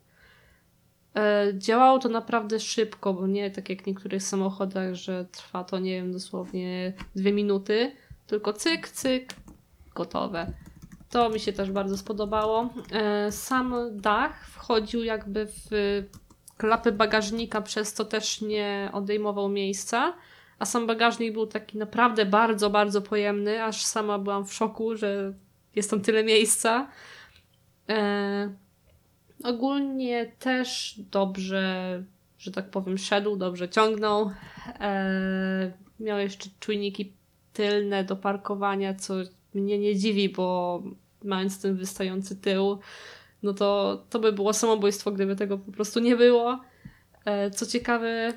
Działało to naprawdę szybko, bo nie tak jak w niektórych samochodach, że trwa to, nie wiem, dosłownie dwie minuty, tylko cyk, cyk, gotowe. To mi się też bardzo spodobało. E, Sam dach wchodził jakby w klapy bagażnika, przez co też nie odejmował miejsca, a sam bagażnik był taki naprawdę bardzo, bardzo pojemny, aż sama byłam w szoku, że jest tam tyle miejsca. E, ogólnie też dobrze, że tak powiem, szedł, dobrze ciągnął. E, miał jeszcze czujniki tylne do parkowania, co mnie nie dziwi, bo mając ten wystający tył, no to to by było samobójstwo, gdyby tego po prostu nie było. E, co ciekawe,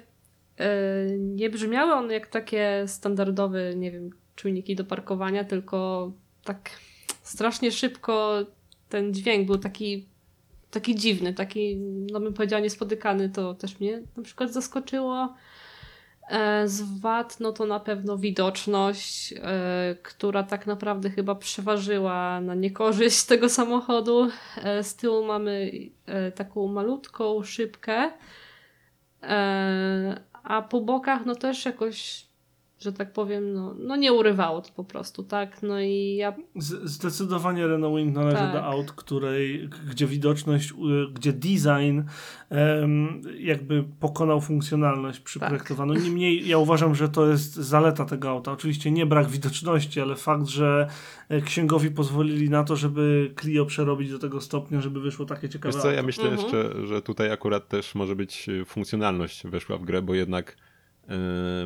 e, nie brzmiały one jak takie standardowe, nie wiem, czujniki do parkowania, tylko tak strasznie szybko ten dźwięk był taki, taki dziwny, taki, no bym powiedziała, niespotykany. To też mnie na przykład zaskoczyło. E, Z wad, no to na pewno widoczność, e, która tak naprawdę chyba przeważyła na niekorzyść tego samochodu. E, Z tyłu mamy taką malutką szybkę, a po bokach no też jakoś, że tak powiem, no, no nie urywało to po prostu, tak? No i ja Zdecydowanie Renault Wing należy Tak. do aut, której, gdzie widoczność, gdzie design em, jakby pokonał funkcjonalność przy Tak. projektowaniu. Niemniej ja uważam, że to jest zaleta tego auta. Oczywiście nie brak widoczności, ale fakt, że e, księgowi pozwolili na to, żeby Clio przerobić do tego stopnia, żeby wyszło takie ciekawe Wiesz co, ja auto. myślę Mhm. jeszcze, że tutaj akurat też może być y, funkcjonalność weszła w grę, bo jednak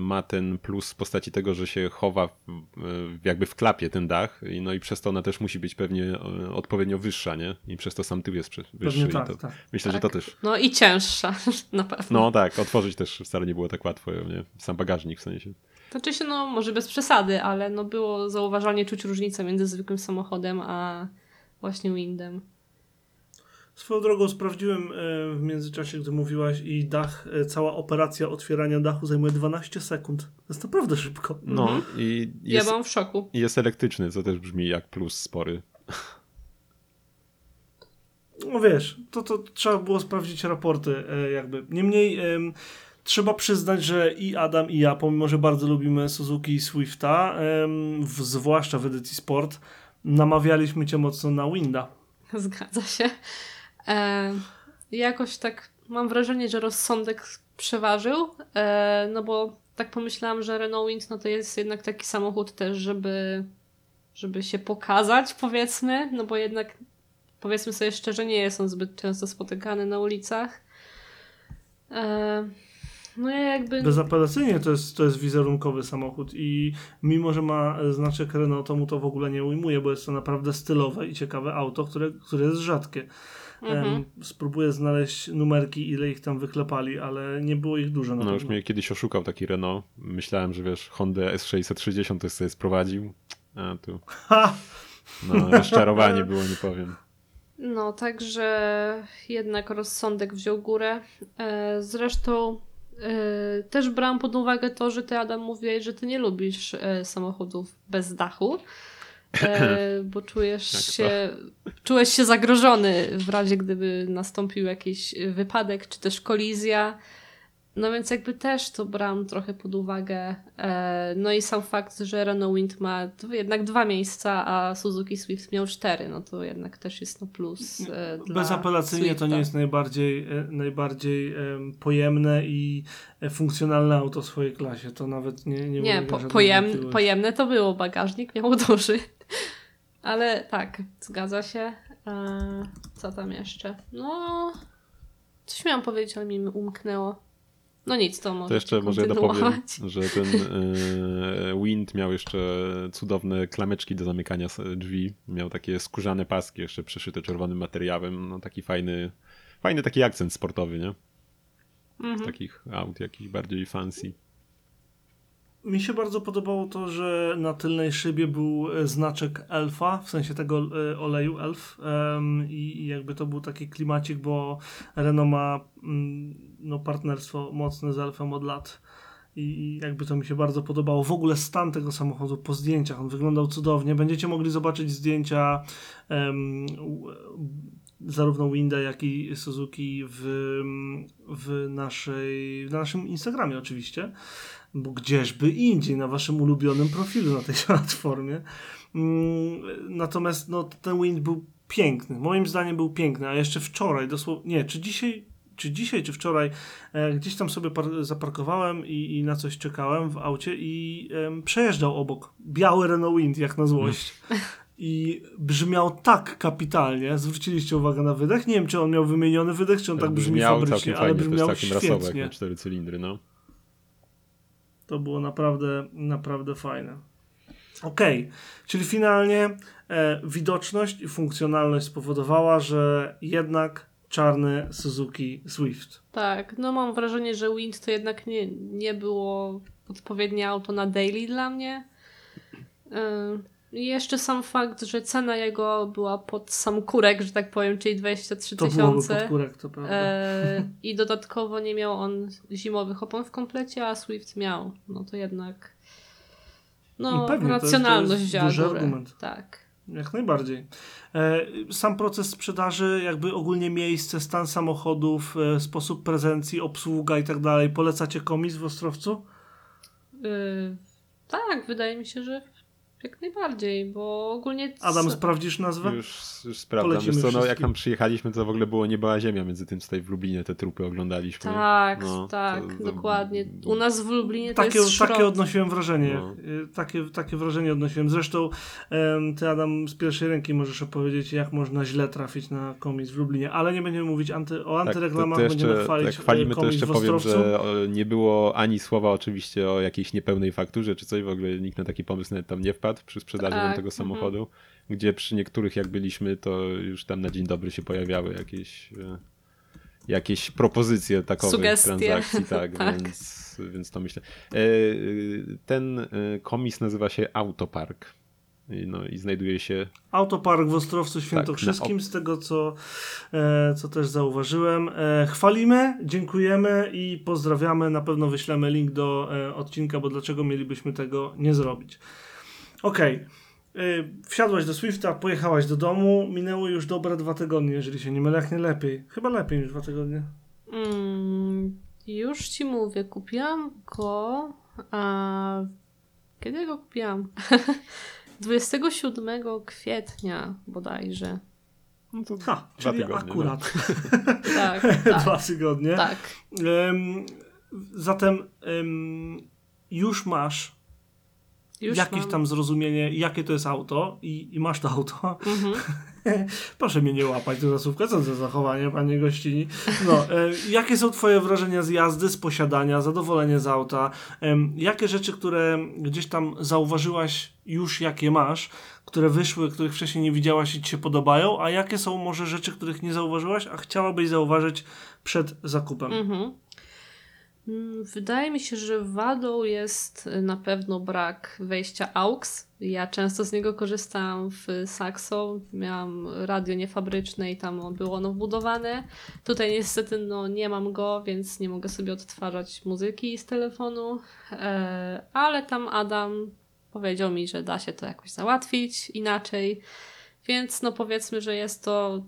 ma ten plus w postaci tego, że się chowa w, y, jakby w klapie ten dach, i no i przez to ona też musi być pewnie y, odpowiednio wyższa, nie? I przez to sam tył jest wyższy. Tak, to, tak. Myślę, Tak. że to też. No i cięższa, na pewno. No tak, otworzyć też wcale nie było tak łatwo, nie? Sam bagażnik w sensie. Znaczy się, no może bez przesady, ale no było zauważalnie czuć różnicę między zwykłym samochodem a właśnie Windem. Swoją drogą sprawdziłem e, w międzyczasie, gdy mówiłaś i dach, e, cała operacja otwierania dachu zajmuje 12 sekund. To jest naprawdę szybko. No Mhm. i Ja jest, byłam w szoku. i jest elektryczny, co też brzmi jak plus spory. No wiesz, to, to trzeba było sprawdzić raporty e, jakby. Niemniej em, trzeba przyznać, że i Adam i ja, pomimo że bardzo lubimy Suzuki i Swifta, em, w, zwłaszcza w edycji Sport, namawialiśmy cię mocno na Winda. Zgadza się. E, jakoś tak mam wrażenie, że rozsądek przeważył, e, no bo tak pomyślałam, że Renault Wind no to jest jednak taki samochód też, żeby, żeby się pokazać, powiedzmy, no bo jednak powiedzmy sobie szczerze, nie jest on zbyt często spotykany na ulicach. E, no ja jakby... Bezapelacyjnie to jest, to jest wizerunkowy samochód i mimo, że ma znaczek Renault, to mu to w ogóle nie ujmuje, bo jest to naprawdę stylowe i ciekawe auto, które, które jest rzadkie. Mhm. Spróbuję znaleźć numerki, ile ich tam wyklepali, ale nie było ich dużo na No już mnie kiedyś oszukał taki Renault. Myślałem, że wiesz, Honda S660 to sobie sprowadził. A tu, Ha! no, rozczarowanie było, nie powiem. No, także jednak rozsądek wziął górę. E, zresztą e, też brałam pod uwagę to, że ty, Adam, mówiłeś, że ty nie lubisz e, samochodów bez dachu, bo czujesz to? się, czułeś się zagrożony w razie, gdyby nastąpił jakiś wypadek czy też kolizja. No więc jakby też to brałam trochę pod uwagę. E, no i sam fakt, że Renault Wind ma jednak dwa miejsca, a Suzuki Swift miał cztery, no to jednak też jest no plus e, dla Bezapelacyjnie to Swifta. nie jest najbardziej, e, najbardziej em, pojemne i e, funkcjonalne auto w swojej klasie. To nawet nie Nie, Nie, ulega po, żadnej pojem, wątpliwości. pojemne to było, bagażnik miał duży. Ale tak, zgadza się. E, co tam jeszcze? No, coś miałam powiedzieć, ale mi umknęło. No nic, to może To jeszcze może ja dopowiem, że ten e, Wind miał jeszcze cudowne klameczki do zamykania drzwi. Miał takie skórzane paski jeszcze przeszyte czerwonym materiałem. No taki fajny, fajny taki akcent sportowy, nie? Z Mhm. takich aut jakichś bardziej fancy. Mi się bardzo podobało to, że na tylnej szybie był e, znaczek elfa, w sensie tego e, oleju elf i jakby to był taki klimacik, bo Renault ma mm, no, partnerstwo mocne z elfem od lat i jakby to mi się bardzo podobało. W ogóle stan tego samochodu po zdjęciach, on wyglądał cudownie. Będziecie mogli zobaczyć zdjęcia em, u- zarówno Winda, jak i Suzuki w, w, naszej, na naszym Instagramie oczywiście bo gdzieżby indziej, na waszym ulubionym profilu na tej platformie. Mm, Natomiast no, ten wind był piękny. Moim zdaniem był piękny, a jeszcze wczoraj, dosłownie, nie, czy dzisiaj, czy dzisiaj, czy wczoraj, e, gdzieś tam sobie par- zaparkowałem i, i na coś czekałem w aucie i em, przejeżdżał obok biały Renault Wind, jak na złość. I brzmiał tak kapitalnie. Zwróciliście uwagę na wydech? Nie wiem, czy on miał wymieniony wydech, czy on tak brzmi Brzmiał fabrycznie, ale brzmiał całkiem rasowe jak świetnie. na cztery cylindry, no. To było naprawdę, naprawdę fajne. Okej, czyli finalnie e, widoczność i funkcjonalność spowodowała, że jednak czarny Suzuki Swift. Tak, no mam wrażenie, że Wind to jednak nie, nie było odpowiednie auto na daily dla mnie. Jeszcze sam fakt, że cena jego była pod sam kurek, że tak powiem, czyli 23 To byłoby pod tysiące. kurek, to prawda. E, I dodatkowo nie miał on zimowych opon w komplecie, a Swift miał. No to jednak. No, pewnie, to jest- to racjonalność jest argument. Tak. Jak najbardziej. E, sam proces sprzedaży, jakby ogólnie miejsce, stan samochodów, e, sposób prezencji, obsługa i tak dalej. Polecacie komis w Ostrowcu? Y, tak, wydaje mi się, że jak najbardziej, bo ogólnie. Adam, sprawdzisz nazwę? Już, już sprawdzam. Wiesz co, no, jak tam przyjechaliśmy, to w ogóle było nieba a ziemia między tym, co tutaj w Lublinie te trupy oglądaliśmy. Tak, No, tak, to- to- dokładnie. U nas w Lublinie to Takie, jest szrot. takie odnosiłem wrażenie. No. Y, Takie, takie wrażenie odnosiłem. Zresztą ty, Adam, z pierwszej ręki możesz opowiedzieć, jak można źle trafić na komis w Lublinie. Ale nie będziemy mówić anty, o Tak, antyreklamach, to, to będziemy jeszcze, chwalić jak chwalimy, e, to komis jeszcze w powiem, że nie było ani słowa oczywiście o jakiejś niepełnej fakturze czy coś, w ogóle nikt na taki pomysł nawet tam nie wpadł przy sprzedaży Tak, nam tego mhm. samochodu, gdzie przy niektórych jak byliśmy, to już tam na dzień dobry się pojawiały jakieś e, jakieś propozycje takowych Sugestie. transakcji, tak, Tak. Więc, więc to myślę. E, Ten e, komis nazywa się Autopark. I, No i znajduje się Autopark w Ostrowcu Świętokrzyskim, na z tego co, e, co też zauważyłem. E, chwalimy, dziękujemy i pozdrawiamy. Na pewno wyślemy link do e, odcinka, bo dlaczego mielibyśmy tego nie zrobić. Okej. E, Wsiadłaś do Swifta, pojechałaś do domu. Minęły już dobre dwa tygodnie, jeżeli się nie mylę, jak nie lepiej. Chyba lepiej niż dwa tygodnie. Mm, już ci mówię, kupiłam go. A kiedy go kupiłam? 27 kwietnia bodajże. no to Ha, Dwa czyli tygodnie, akurat Tak, dwa tak. tygodnie. tak. Em, zatem em, już masz Już jakieś mam. tam zrozumienie, jakie to jest auto i, i masz to auto. Mhm. Proszę mnie nie łapać do zasłówka, co za zachowanie, panie gościni. No, e, jakie są twoje wrażenia z jazdy, z posiadania, zadowolenie z auta? Em, jakie rzeczy, które gdzieś tam zauważyłaś już, jakie masz, które wyszły, których wcześniej nie widziałaś i ci się podobają, a jakie są może rzeczy, których nie zauważyłaś, a chciałabyś zauważyć przed zakupem? Mhm. Mm, Wydaje mi się, że wadą jest na pewno brak wejścia AUX. Ja często z niego korzystałam w Saxo. Miałam radio niefabryczne i tam było ono wbudowane. Tutaj niestety no, nie mam go, więc nie mogę sobie odtwarzać muzyki z telefonu. E, ale tam Adam powiedział mi, że da się to jakoś załatwić inaczej. Więc no powiedzmy, że jest to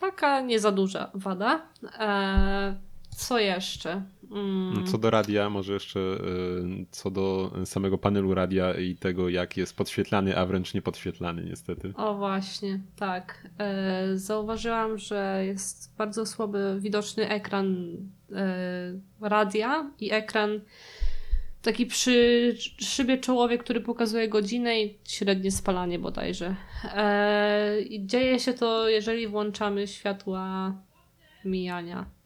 taka nie za duża wada. E, co jeszcze? Mm, Co do radia, może jeszcze y, co do samego panelu radia i tego, jak jest podświetlany, a wręcz nie podświetlany, niestety. O właśnie, tak. E, zauważyłam, że jest bardzo słaby widoczny ekran e, radia i ekran taki przy szybie czołowej, który pokazuje godzinę i średnie spalanie bodajże. E, I dzieje się to, jeżeli włączamy światła mijania.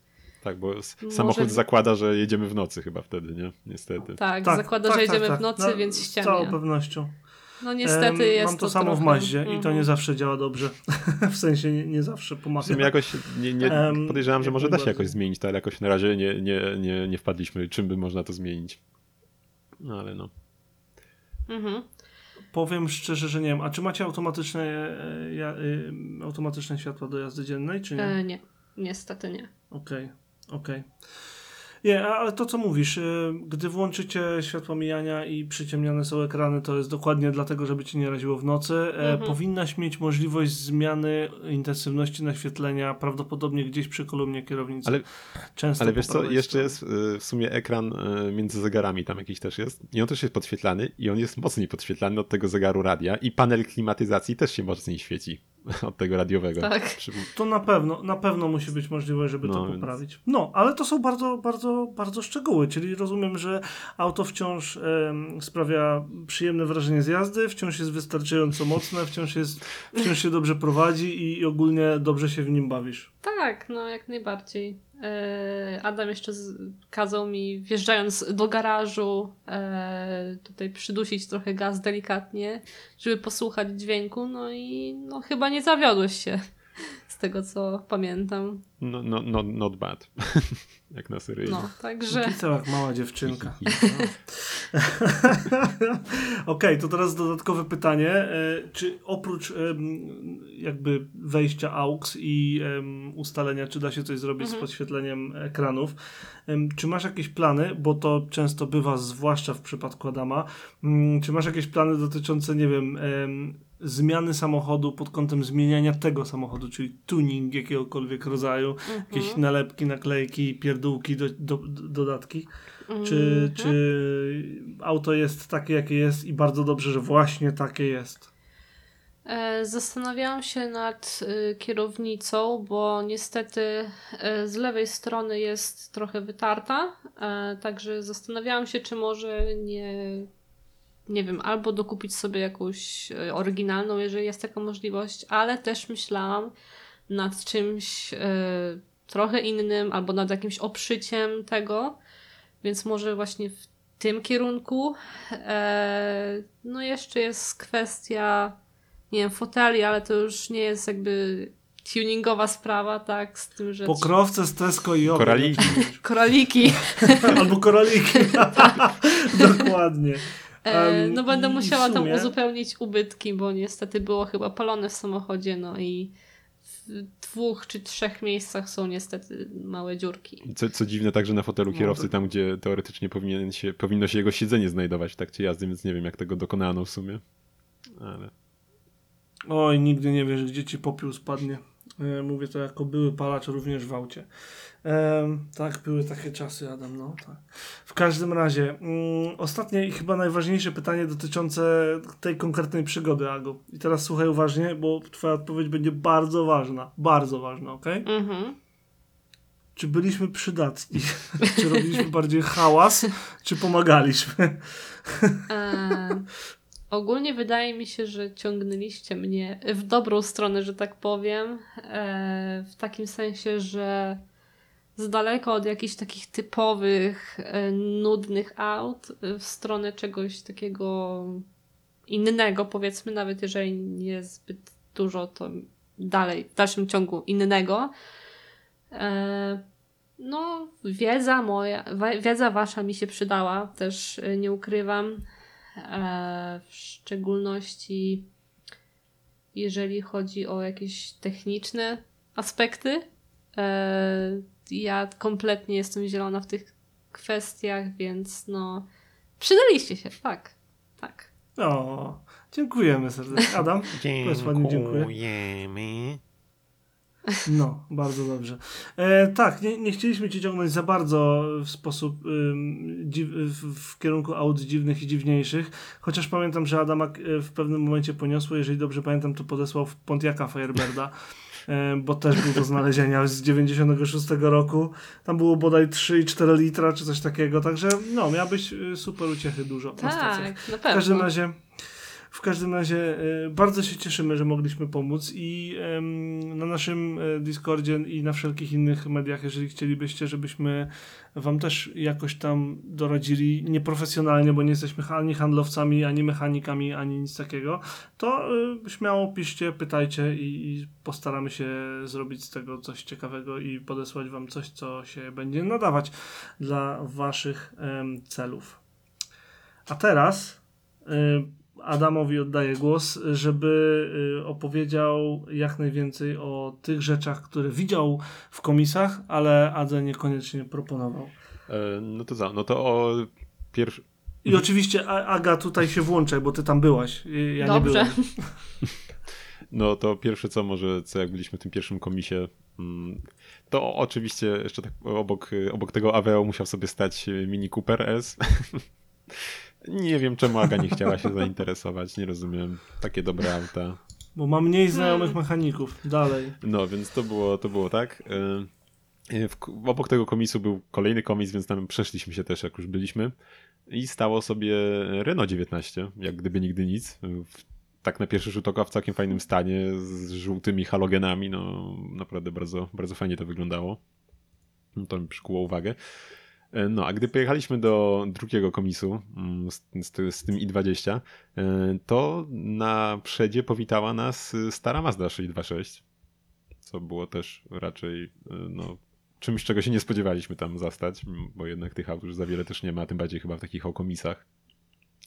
Tak, bo Może- samochód zakłada, że jedziemy w nocy chyba wtedy, nie? Niestety. Tak, zakłada, że jedziemy w nocy, No, więc Z całą ściemnia. pewnością. No niestety jest Mam to, to samo trochę... w Maździe i to Mhm. nie zawsze działa dobrze. w sensie nie, nie zawsze W pomaga. sumie jakoś nie, nie, podejrzewam, że może da się jakoś zmienić to, ale jakoś na razie nie, nie, nie, nie wpadliśmy, czym by można to zmienić. No ale no. Mhm. Powiem szczerze, że nie wiem. A czy macie automatyczne, e, y, automatyczne światła do jazdy dziennej, czy nie? E, nie, niestety nie. Okej, okej. Nie, a- ale to co mówisz, y, gdy włączycie światło mijania i przyciemniane są ekrany, to jest dokładnie dlatego, żeby ci nie raziło w nocy. E, Mhm. Powinnaś mieć możliwość zmiany intensywności naświetlenia, prawdopodobnie gdzieś przy kolumnie kierownicy. Ale, Często ale wiesz co, jeszcze stronie. jest y, w sumie ekran y, między zegarami tam jakiś też jest i on też jest podświetlany i on jest mocniej podświetlany od tego zegaru radia i panel klimatyzacji też się mocniej świeci od tego radiowego. Tak. To na pewno, na pewno musi być możliwość, żeby No, to więc- poprawić. No, ale to są bardzo, bardzo, bardzo szczegóły, czyli rozumiem, że auto wciąż sprawia przyjemne wrażenie z jazdy, wciąż jest wystarczająco mocne, wciąż, jest, wciąż się dobrze prowadzi i, i ogólnie dobrze się w nim bawisz. Tak, no jak najbardziej. E, Adam jeszcze kazał mi, wjeżdżając do garażu, e, tutaj przydusić trochę gaz delikatnie, żeby posłuchać dźwięku, no i no chyba nie zawiodłeś się, tego co pamiętam. No, no, no, not bad. Jak na seryjnie. No, także... Pisał jak mała dziewczynka. Okej, to teraz dodatkowe pytanie. E, Czy oprócz jakby wejścia AUX i ustalenia, czy da się coś zrobić z Mhm. podświetleniem ekranów, czy masz jakieś plany, bo to często bywa, zwłaszcza w przypadku Adama, mm, czy masz jakieś plany dotyczące, nie wiem, em, zmiany samochodu pod kątem zmieniania tego samochodu, czyli tuning jakiegokolwiek rodzaju, jakieś Mhm. nalepki, naklejki, pierdółki, do, do, do, dodatki? Czy, Mhm. czy auto jest takie, jakie jest i bardzo dobrze, że właśnie takie jest? E, Zastanawiałam się nad y, kierownicą, bo niestety e, z lewej strony jest trochę wytarta, e, także zastanawiałam się, czy może nie, nie wiem, albo dokupić sobie jakąś e, oryginalną, jeżeli jest taka możliwość, ale też myślałam nad czymś e, trochę innym, albo nad jakimś obszyciem tego, więc może właśnie w tym kierunku. E, No jeszcze jest kwestia nie wiem, foteli, ale to już nie jest jakby tuningowa sprawa, tak, z tym, że Pokrowce z Tesco i. Koraliki. koraliki. Albo koraliki. Dokładnie. Em, no będę musiała tam sumie- uzupełnić ubytki, bo niestety było chyba palone w samochodzie, no i w dwóch czy trzech miejscach są niestety małe dziurki. Co, co dziwne także na fotelu No, kierowcy, tam gdzie teoretycznie powinien się, powinno się jego siedzenie znajdować w trakcie jazdy, więc nie wiem jak tego dokonano w sumie. Ale Oj, nigdy nie wiesz, gdzie ci popiół spadnie. E, Mówię to jako były palacz również w aucie. Em, tak, były takie czasy, Adam, no tak. W każdym razie, mm, ostatnie i chyba najważniejsze pytanie dotyczące tej konkretnej przygody, Ago. I teraz słuchaj uważnie, bo twoja odpowiedź będzie bardzo ważna. Bardzo ważna, ok? Mhm. czy byliśmy przydatni? czy robiliśmy bardziej hałas, czy pomagaliśmy? Ogólnie wydaje mi się, że ciągnęliście mnie w dobrą stronę, że tak powiem. E, w takim sensie, że z daleka od jakichś takich typowych, e, nudnych aut w stronę czegoś takiego innego, powiedzmy, nawet jeżeli nie zbyt dużo, to dalej, w dalszym ciągu innego. E, no, wiedza moja, wiedza wasza mi się przydała, też nie ukrywam. E, w szczególności jeżeli chodzi o jakieś techniczne aspekty. E, ja kompletnie jestem zielona w tych kwestiach, więc no przydaliście się, tak, tak. O, dziękujemy serdecznie. Adam? Powiedz ładnie dziękuję. No, bardzo dobrze. E, tak, nie, nie chcieliśmy cię ciągnąć za bardzo w sposób ym, dziw, w, w kierunku aut dziwnych i dziwniejszych, chociaż pamiętam, że Adamak e, w pewnym momencie poniosło, jeżeli dobrze pamiętam, to podesłał w Pontiaca Firebirda, e, bo też był do znalezienia z 96 roku. Tam było bodaj 3,4 litra, czy coś takiego, także no, miałbyś e, super uciechy dużo na stacjach. Tak, na W każdym razie, w każdym razie e, bardzo się cieszymy, że mogliśmy pomóc i na naszym e, Discordzie i na wszelkich innych mediach, jeżeli chcielibyście, żebyśmy wam też jakoś tam doradzili nieprofesjonalnie, bo nie jesteśmy ani handlowcami, ani mechanikami, ani nic takiego, to e, śmiało piszcie, pytajcie i, postaramy się zrobić z tego coś ciekawego i podesłać wam coś, co się będzie nadawać dla waszych celów. A teraz Adamowi oddaję głos, żeby y, opowiedział jak najwięcej o tych rzeczach, które widział w komisach, ale Adze niekoniecznie proponował. E, No to za, no to o pierwszy... I oczywiście Aga tutaj się włączaj, bo ty tam byłaś. y, Ja Dobrze. nie byłem. No to pierwsze co może, co jak byliśmy w tym pierwszym komisie, mm, to oczywiście jeszcze tak obok, obok tego Aveo musiał sobie stać Mini Cooper S. Nie wiem czemu Aga nie chciała się zainteresować, nie rozumiem. Takie dobre auta. Bo ma mniej znajomych mechaników. Dalej. No, więc to było, to było tak. E, W, obok tego komisu był kolejny komis, więc tam przeszliśmy się też, jak już byliśmy. I stało sobie Renault 19, jak gdyby nigdy nic. W, tak na pierwszy rzut oka w całkiem fajnym stanie, z żółtymi halogenami. No, naprawdę bardzo, bardzo fajnie to wyglądało. No, to mi przykuło uwagę. E, No, a gdy pojechaliśmy do drugiego komisu mm, z, z, z tym i20, e, to na przedzie powitała nas y, stara Mazda 626, co było też raczej y, no, czymś, czego się nie spodziewaliśmy tam zastać, bo jednak tych aut już za wiele też nie ma, tym bardziej chyba w takich okomisach.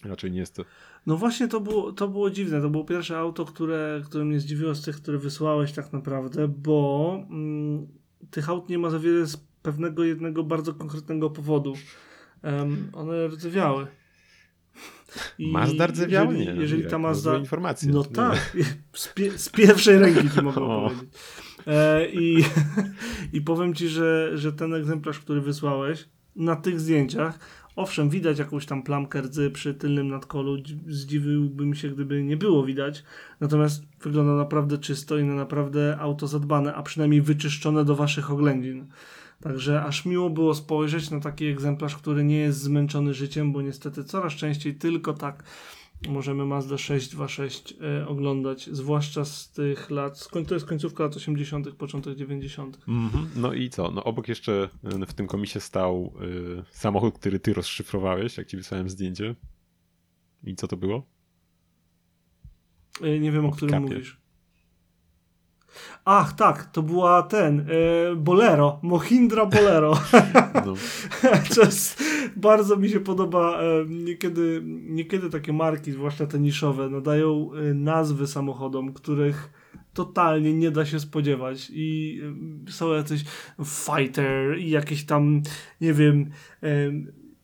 Raczej nie jest to... No właśnie to było, to było dziwne. To było pierwsze auto, które, które mnie zdziwiło z tych, które wysłałeś tak naprawdę, bo mm, tych aut nie ma za wiele z pewnego jednego bardzo konkretnego powodu. Em, one rdzewiały. I Mazda rdzewiały? Jeżeli, Nie, no, jeżeli ta no, Mazda... informacje. No Nie. tak, z, pie, z pierwszej ręki ci mogę O. powiedzieć. E, i, I powiem ci, że, że ten egzemplarz, który wysłałeś, na tych zdjęciach, owszem, widać jakąś tam plamkę rdzy przy tylnym nadkolu, dzi- zdziwiłbym się, gdyby nie było widać, natomiast wygląda naprawdę czysto i na naprawdę auto zadbane, a przynajmniej wyczyszczone do waszych oględzin. Także aż miło było spojrzeć na taki egzemplarz, który nie jest zmęczony życiem, bo niestety coraz częściej tylko tak możemy Mazda 626 e, oglądać, zwłaszcza z tych lat, to jest końcówka lat 80., początek 90. Mhm. No i co? No obok jeszcze y, w tym komisie stał y, samochód, który ty rozszyfrowałeś, jak ci wysłałem zdjęcie. I co to było? E, Nie wiem, o którym Kapie. mówisz. Ach, tak, to była ten, e, Bolero, Mohindra Bolero. No. to jest, bardzo mi się podoba, e, niekiedy, niekiedy takie marki, zwłaszcza te niszowe, nadają e, nazwy samochodom, których totalnie nie da się spodziewać i są jacyś fighter i jakieś tam, nie wiem,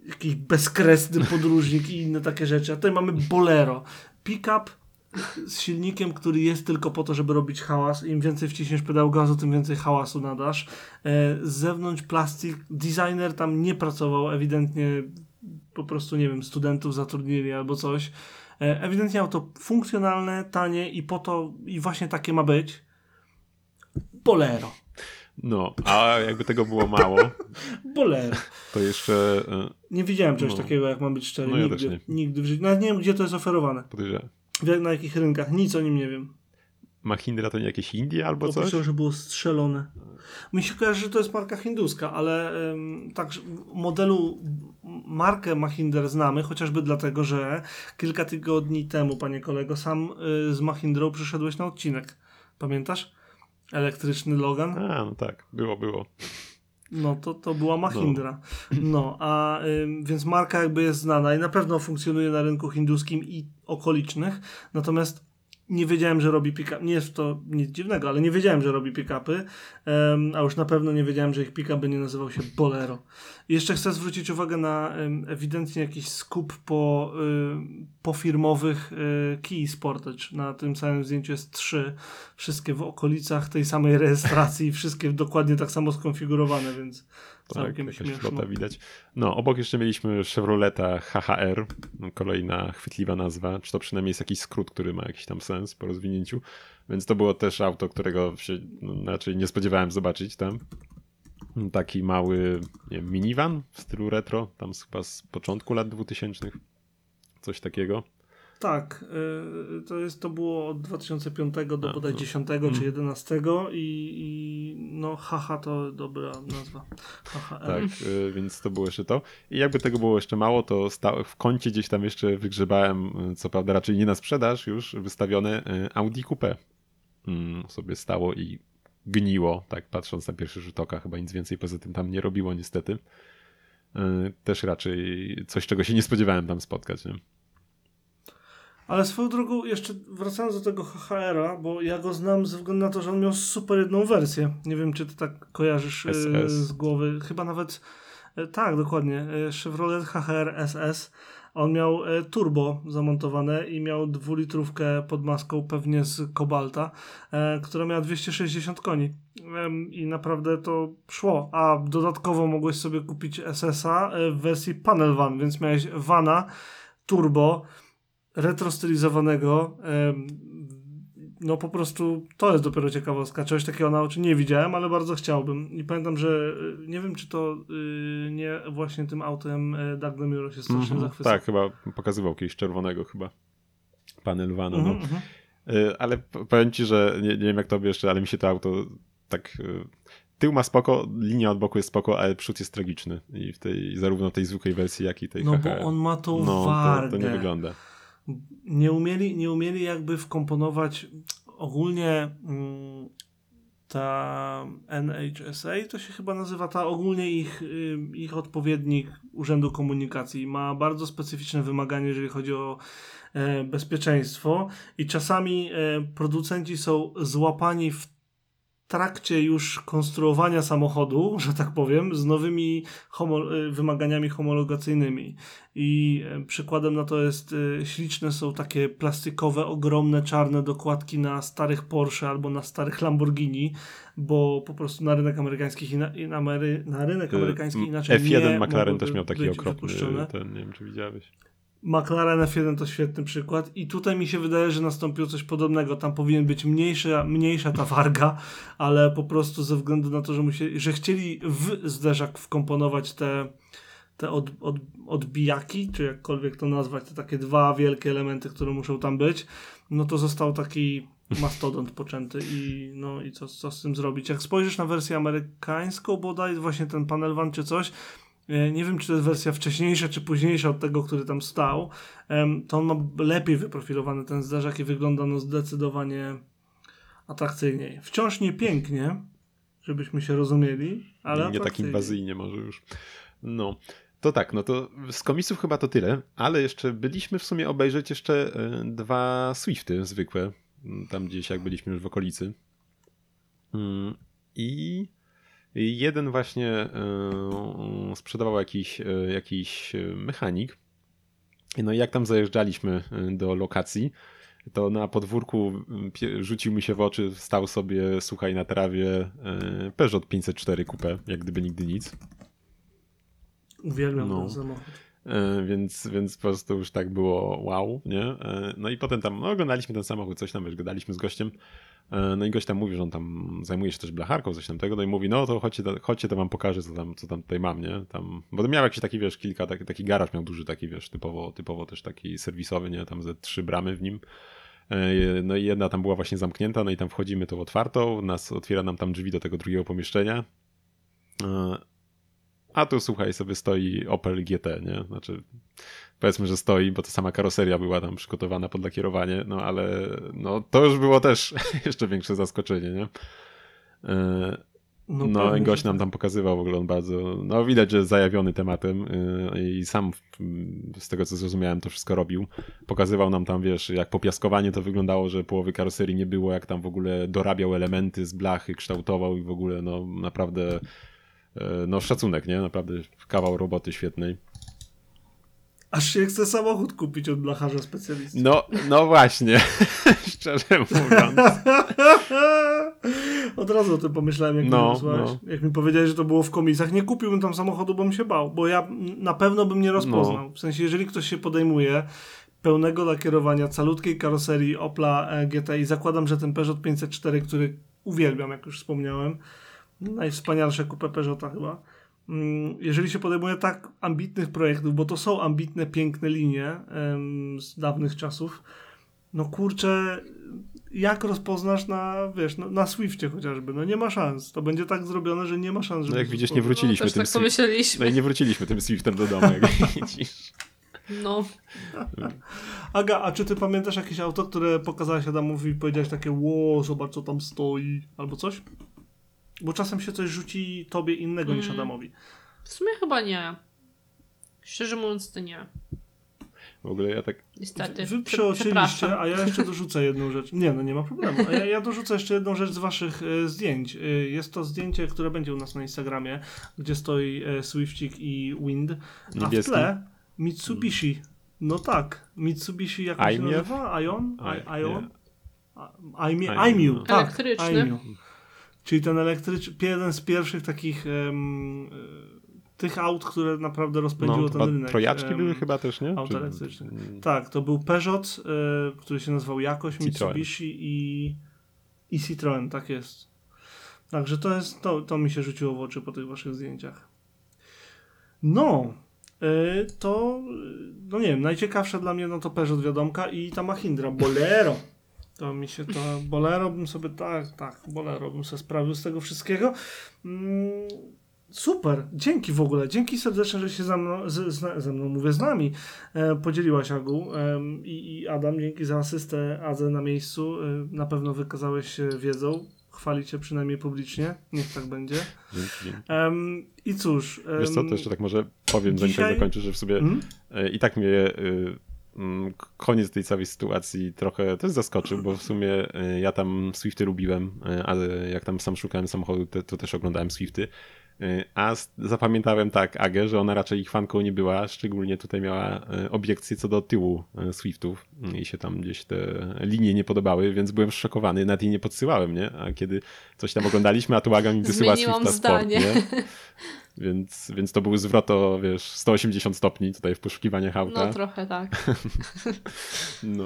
jakiś bezkresny podróżnik i inne takie rzeczy, a tutaj mamy Bolero. Pick-up z silnikiem, który jest tylko po to, żeby robić hałas. Im więcej wciśniesz pedał gazu, tym więcej hałasu nadasz. E, z zewnątrz plastik. Designer tam nie pracował, ewidentnie po prostu, nie wiem, studentów zatrudnili albo coś. E, ewidentnie auto funkcjonalne, tanie i po to, i właśnie takie ma być. Bolero. No, a jakby tego było mało, Bolero. to jeszcze e, Nie widziałem czegoś No. takiego, jak mam być szczery. No ja nigdy, nie. nigdy w życiu. Nawet nie wiem, gdzie to jest oferowane. podejrzewam. Na jakich rynkach. Nic o nim nie wiem. Mahindra to nie jakieś Indie albo coś? Oprócz tego, że było strzelone. Mi się kojarzy, że to jest marka hinduska, ale ym, tak, modelu, markę Mahinder znamy, chociażby dlatego, że kilka tygodni temu, panie kolego, sam y, z Mahindrą przyszedłeś na odcinek. Pamiętasz? Elektryczny Logan. A, no tak, było, było. No to, to była Mahindra. No, a ym, więc marka jakby jest znana i na pewno funkcjonuje na rynku hinduskim i okolicznych. Natomiast nie wiedziałem, że robi pick-up. Nie jest to nic dziwnego, ale nie wiedziałem, że robi pick-upy. Ym, a już na pewno nie wiedziałem, że ich pick-up będzie nazywał się Bolero. Jeszcze chcę zwrócić uwagę na ewidentnie jakiś skup po, po firmowych y, Key Sportage. Na tym samym zdjęciu jest trzy. Wszystkie w okolicach tej samej rejestracji, wszystkie dokładnie tak samo skonfigurowane, więc Tak, całkiem jakaś śmieszne. flota widać. No, obok jeszcze mieliśmy Chevroleta HHR, kolejna chwytliwa nazwa, czy to przynajmniej jest jakiś skrót, który ma jakiś tam sens po rozwinięciu, więc to było też auto, którego się no, raczej nie spodziewałem zobaczyć tam. Taki mały nie wiem, minivan w stylu retro, tam chyba z początku lat 2000, coś takiego. Tak, y, to, jest, to było od 2005 do A, bodaj no. 10 czy 11 i, i no haha to dobra nazwa. Haha, Tak, y, więc to było jeszcze to. I jakby tego było jeszcze mało, to w kącie gdzieś tam jeszcze wygrzebałem, y, co prawda raczej nie na sprzedaż już, wystawione Audi Coupe. Mm, sobie stało i gniło, tak patrząc na pierwszy rzut oka, chyba nic więcej poza tym tam nie robiło niestety. Y, Też raczej coś, czego się nie spodziewałem tam spotkać. Nie? Ale swoją drogą, jeszcze wracając do tego HHR-a, bo ja go znam ze względu na to, że on miał super jedną wersję. Nie wiem, czy ty tak kojarzysz SS. z głowy. Chyba nawet, y, tak, dokładnie. Chevrolet HHR SS. On miał y, turbo zamontowane i miał dwulitrówkę pod maską, pewnie z kobalta, e, która miała 260 koni. I naprawdę to szło. A dodatkowo mogłeś sobie kupić SS-a e, w wersji panel van, więc miałeś vana, turbo, retrostylizowanego. No po prostu to jest dopiero ciekawostka. Czegoś takiego na oczy nie widziałem, ale bardzo chciałbym. I pamiętam, że y, nie wiem, czy to y, nie właśnie tym autem y, Doug się strasznie Mhm, zachwycał. Tak, chyba pokazywał kiedyś czerwonego chyba. Panel Vano, no. Mhm, mhm. Y, Ale powiem ci, że nie, nie wiem jak tobie jeszcze, ale mi się to auto tak... y, Tył ma spoko, linia od boku jest spoko, ale przód jest tragiczny. I w tej, zarówno w tej zwykłej wersji, jak i tej No HHR. bo on ma tą no, wargę. to, to nie wygląda. Nie umieli, nie umieli jakby wkomponować ogólnie mm, ta NHSA, to się chyba nazywa ta ogólnie ich, ich odpowiednik Urzędu Komunikacji. Ma bardzo specyficzne wymagania, jeżeli chodzi o e, bezpieczeństwo i czasami e, producenci są złapani w trakcie już konstruowania samochodu, że tak powiem, z nowymi homo- y, wymaganiami homologacyjnymi. I e, przykładem na to jest, y, śliczne są takie plastikowe, ogromne, czarne dokładki na starych Porsche albo na starych Lamborghini, bo po prostu na rynek amerykański, na, Amery- na rynek amerykański inaczej F1 nie McLaren też miał taki okropny, wypuszczone. ten, nie wiem czy widziałeś. McLaren F1 to świetny przykład i tutaj mi się wydaje, że nastąpiło coś podobnego. Tam powinien być mniejsza, mniejsza ta warga, ale po prostu ze względu na to, że, musieli, że chcieli w zderzak wkomponować te, te od, od, odbijaki, czy jakkolwiek to nazwać, te takie dwa wielkie elementy, które muszą tam być, no to został taki mastodont poczęty i no i co, co z tym zrobić. Jak spojrzysz na wersję amerykańską bodaj, właśnie ten panel van czy coś, Nie wiem, czy to jest wersja wcześniejsza, czy późniejsza od tego, który tam stał. To on ma lepiej wyprofilowany ten zderzak i wygląda no zdecydowanie atrakcyjniej. Wciąż nie pięknie, żebyśmy się rozumieli, ale nie tak inwazyjnie może już. No. To tak, no to z komisów chyba to tyle, ale jeszcze byliśmy w sumie obejrzeć jeszcze e, dwa Swifty zwykłe, tam gdzieś jak byliśmy już w okolicy. Mm, I jeden właśnie e, sprzedawał jakiś, e, jakiś e, mechanik. No i jak tam zajeżdżaliśmy do lokacji, to na podwórku rzucił mi się w oczy, stał sobie, słuchaj, na trawie Peugeot 504 Coupe, jak gdyby nigdy nic. Uwielbiam No. ten samochód. Więc, więc po prostu już tak było wow, nie? No i potem tam no, oglądaliśmy ten samochód, coś tam wiesz, gadaliśmy z gościem. E, No i gość tam mówi, że on tam zajmuje się też blacharką, coś tam tego, no i mówi, no to chodźcie, chodźcie to wam pokażę, co tam, co tam tutaj mam, nie? Tam, bo miał jakiś taki, wiesz, kilka, taki, taki garaż miał duży, taki, wiesz, typowo, typowo też taki serwisowy, nie? Tam ze trzy bramy w nim. E, No i jedna tam była właśnie zamknięta, no i tam wchodzimy tą otwartą, nas otwiera nam tam drzwi do tego drugiego pomieszczenia. E, A tu słuchaj, sobie stoi Opel GT, nie? Znaczy, powiedzmy, że stoi, bo to sama karoseria była tam przygotowana pod lakierowanie, no ale no, to już było też jeszcze większe zaskoczenie, nie? E, No, i gość nam tak. tam pokazywał w ogóle on bardzo, no widać, że zajawiony tematem yy, i sam z tego co zrozumiałem to wszystko robił. Pokazywał nam tam, wiesz, jak po piaskowaniu to wyglądało, że połowy karoserii nie było, jak tam w ogóle dorabiał elementy z blachy, kształtował i w ogóle no naprawdę yy, no szacunek, nie? Naprawdę kawał roboty świetnej. Aż się chce samochód kupić od blacharza specjalisty. No, no właśnie, szczerze mówiąc. Od razu o tym pomyślałem, jak No, mi wysłałeś. no. Jak mi powiedziałeś, że to było w komisach, nie kupiłbym tam samochodu, bo bym się bał, bo ja na pewno bym nie rozpoznał. No. W sensie, jeżeli ktoś się podejmuje pełnego lakierowania calutkiej karoserii Opla e, GTI, zakładam, że ten Peugeot 504, który uwielbiam, jak już wspomniałem, najwspanialsze kupę Peugeota chyba, jeżeli się podejmuje tak ambitnych projektów, bo to są ambitne, piękne linie z dawnych czasów, no kurczę, jak rozpoznasz na, wiesz, na, na Swiftie chociażby? No nie ma szans. To będzie tak zrobione, że nie ma szans, żeby No jak widzisz, nie wróciliśmy Też tym tak pomyśleliśmy. No i nie wróciliśmy tym Swiftem do domu, jak widzisz. No, Aga, a czy ty pamiętasz jakieś auto, które pokazałaś Adamowi i powiedziałeś takie, ło, zobacz co tam stoi, albo coś? Bo czasem się coś rzuci tobie innego niż Mm. Adamowi. w sumie chyba nie. Szczerze mówiąc, to nie. W ogóle ja tak Niestety. Wy Prze- przeoczyliście, a ja jeszcze dorzucę jedną rzecz. Nie, no nie ma problemu. A ja, ja dorzucę jeszcze jedną rzecz z waszych e, zdjęć. E, jest to zdjęcie, które będzie u nas na Instagramie, gdzie stoi e, Swiftik i Wind, a w tle Mitsubishi. No tak, Mitsubishi jak się nazywa? Ion? Ion? no. tak. Elektryczny. Czyli ten elektryczny, jeden z pierwszych takich e, tych aut, które naprawdę rozpędziło No, ten rynek. trojaczki em, były chyba też, nie? aut Czy- elektrycznych. mm, Tak, to był Peugeot, e, który się nazywał jakoś. Mitsubishi i, i Citroen, tak jest. Także to jest, to, to mi się rzuciło w oczy po tych waszych zdjęciach. No, e, to, no nie wiem, najciekawsze dla mnie no to Peugeot wiadomka i ta Mahindra, Bolero. To mi się to, Bolero bym sobie, tak, tak, Bolero bym sobie sprawił z tego wszystkiego. Mm, super, dzięki w ogóle, dzięki serdecznie, że się ze mną, z, z, ze mną mówię, z nami e, podzieliłaś Agu em, i, Adam, dzięki za asystę Adze na miejscu, e, na pewno wykazałeś się wiedzą, chwali cię przynajmniej publicznie, niech tak będzie. I cóż... Wiesz co, to jeszcze tak może powiem, zanim dzisiaj- tak zakończę, że w sobie mm? e, i tak mnie y, k- koniec tej całej sytuacji trochę też zaskoczył, bo w sumie e, ja tam Swifty lubiłem, e, ale jak tam sam szukałem samochodu, to, to też oglądałem Swifty. E, A zapamiętałem tak Agę, że ona raczej ich fanką nie była, szczególnie tutaj miała obiekcje co do tyłu Swiftów mm, i się tam gdzieś te linie nie podobały, więc byłem szokowany, nawet jej nie podsyłałem, nie? A kiedy coś tam oglądaliśmy, a tu Aga mi wysyła Zmieniłam Swifta Sport, zdanie. nie? Więc, więc to był zwrot o, wiesz, 180 stopni tutaj w poszukiwaniach auta. No trochę tak. No.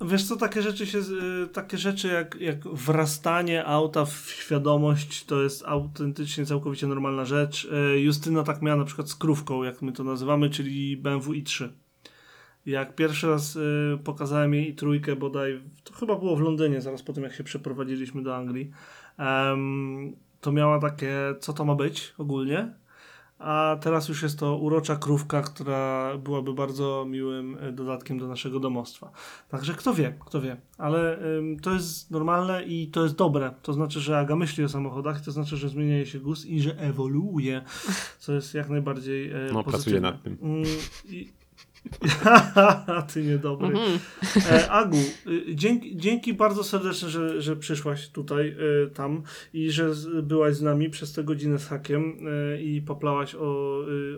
Wiesz co, takie rzeczy się, y, takie rzeczy jak, jak wrastanie auta w świadomość to jest autentycznie całkowicie normalna rzecz. Y, Justyna tak miała na przykład z krówką, jak my to nazywamy, czyli BMW i3. Jak pierwszy raz y, pokazałem jej trójkę bodaj, to chyba było w Londynie, zaraz po tym jak się przeprowadziliśmy do Anglii, to miała takie, co to ma być ogólnie. A teraz już jest to urocza krówka, która byłaby bardzo miłym e, dodatkiem do naszego domostwa. Także kto wie, kto wie. Ale ym, to jest normalne i to jest dobre. To znaczy, że Aga myśli o samochodach, to znaczy, że zmienia jej się gust i że ewoluuje, co jest jak najbardziej e, No, pozytywne. pracuję nad tym. I... Ty niedobry. Mhm. E, Agu, y, dzięki, dzięki bardzo serdecznie, że, że przyszłaś tutaj, y, tam i że z, byłaś z nami przez tę godzinę z hakiem y, i poplałaś o,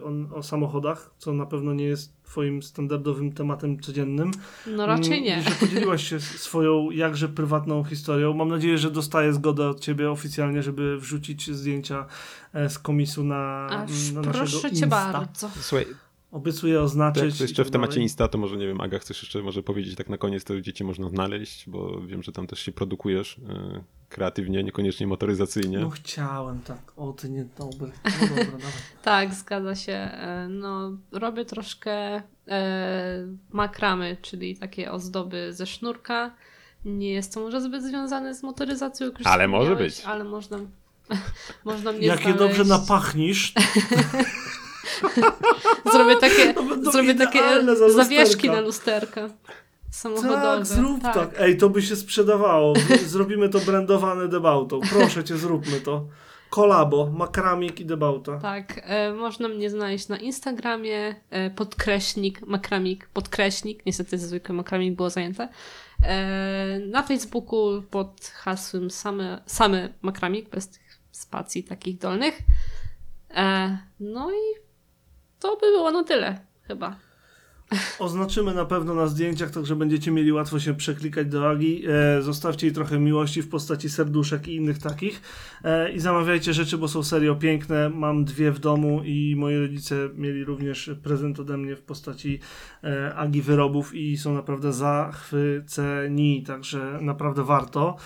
o, o samochodach, co na pewno nie jest twoim standardowym tematem codziennym. No raczej Mm, nie. I że podzieliłaś się swoją jakże prywatną historią. Mam nadzieję, że dostaję zgodę od ciebie oficjalnie, żeby wrzucić zdjęcia e, z komisu na, Aż na naszego proszę cię Insta. bardzo. Słuchaj, Obiecuję oznaczyć. jak to jeszcze w tak temacie dalej. Insta, to może nie wiem, Aga, chcesz jeszcze może powiedzieć tak na koniec, to gdzie cię można znaleźć, bo wiem, że tam też się produkujesz y, kreatywnie, niekoniecznie motoryzacyjnie. No chciałem, tak. O, ty niedobry. No dobra, dawaj. Tak, zgadza się. E, No, robię troszkę e, makramy, czyli takie ozdoby ze sznurka. Nie jest to może zbyt związane z motoryzacją, jak Ale może być. Ale można, można mnie Jak je znaleźć. dobrze napachnisz, Zrobię takie, zrobię takie zawieszki na lusterka samochodowe. tak, zrób tak. Ej, to by się sprzedawało. Zrobimy to brandowane debautą. Proszę cię, zróbmy to. Kolabo, makramik i debauta. Tak, e, można mnie znaleźć na Instagramie, e, podkreśnik, makramik, podkreśnik, niestety zwykły makramik było zajęte. E, na Facebooku pod hasłem same, same makramik, bez tych spacji takich dolnych. E, no i to by było na tyle, chyba. Oznaczymy na pewno na zdjęciach, także będziecie mieli łatwo się przeklikać do Agi. E, zostawcie jej trochę miłości w postaci serduszek i innych takich. E, I zamawiajcie rzeczy, bo są serio piękne. Mam dwie w domu i moi rodzice mieli również prezent ode mnie w postaci e, Agi wyrobów i są naprawdę zachwyceni, także naprawdę warto.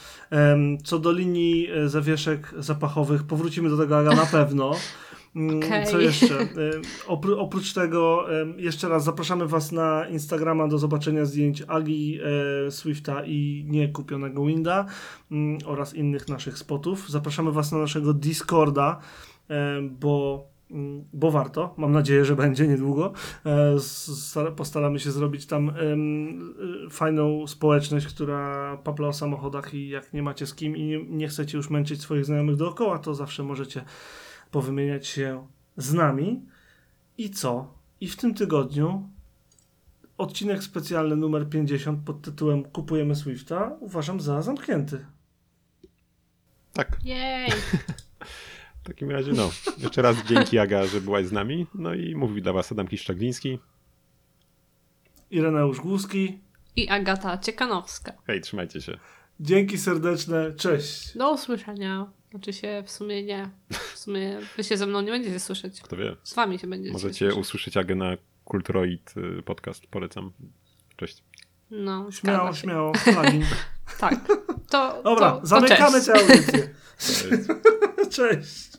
Co do linii e, zawieszek zapachowych, powrócimy do tego Aga na pewno. Mm, Okej. Co jeszcze? E, Opró- oprócz tego, jeszcze raz zapraszamy Was na Instagrama do zobaczenia zdjęć Agi, e, Swifta i niekupionego Winda mm, oraz innych naszych spotów. Zapraszamy Was na naszego Discorda, e, bo, mm, bo warto. Mam nadzieję, że będzie niedługo. Postaramy się zrobić tam y, fajną społeczność, która papla o samochodach i jak nie macie z kim i nie chcecie już męczyć swoich znajomych dookoła, to zawsze możecie powymieniać się z nami. I co? I w tym tygodniu odcinek specjalny numer 50 pod tytułem Kupujemy Swifta uważam za zamknięty. Tak, Jej! w takim razie no. Jeszcze raz dzięki Aga, że byłaś z nami. No i mówił dla was Adam Kiszczagliński. Ireneusz Głuski. I Agata Ciekanowska. Hej, trzymajcie się. Dzięki serdeczne. Cześć. Do usłyszenia. Znaczy się w sumie nie. W sumie wy się ze mną nie będziecie słyszeć. Kto wie, Z wami się będziecie możecie słyszeć. usłyszeć Agę na Kulturoid y, podcast. Polecam. Cześć. No, Śmiało, śmiało. Tak. To, Dobra, to, to zamykamy tę audycję. Cześć. Cześć.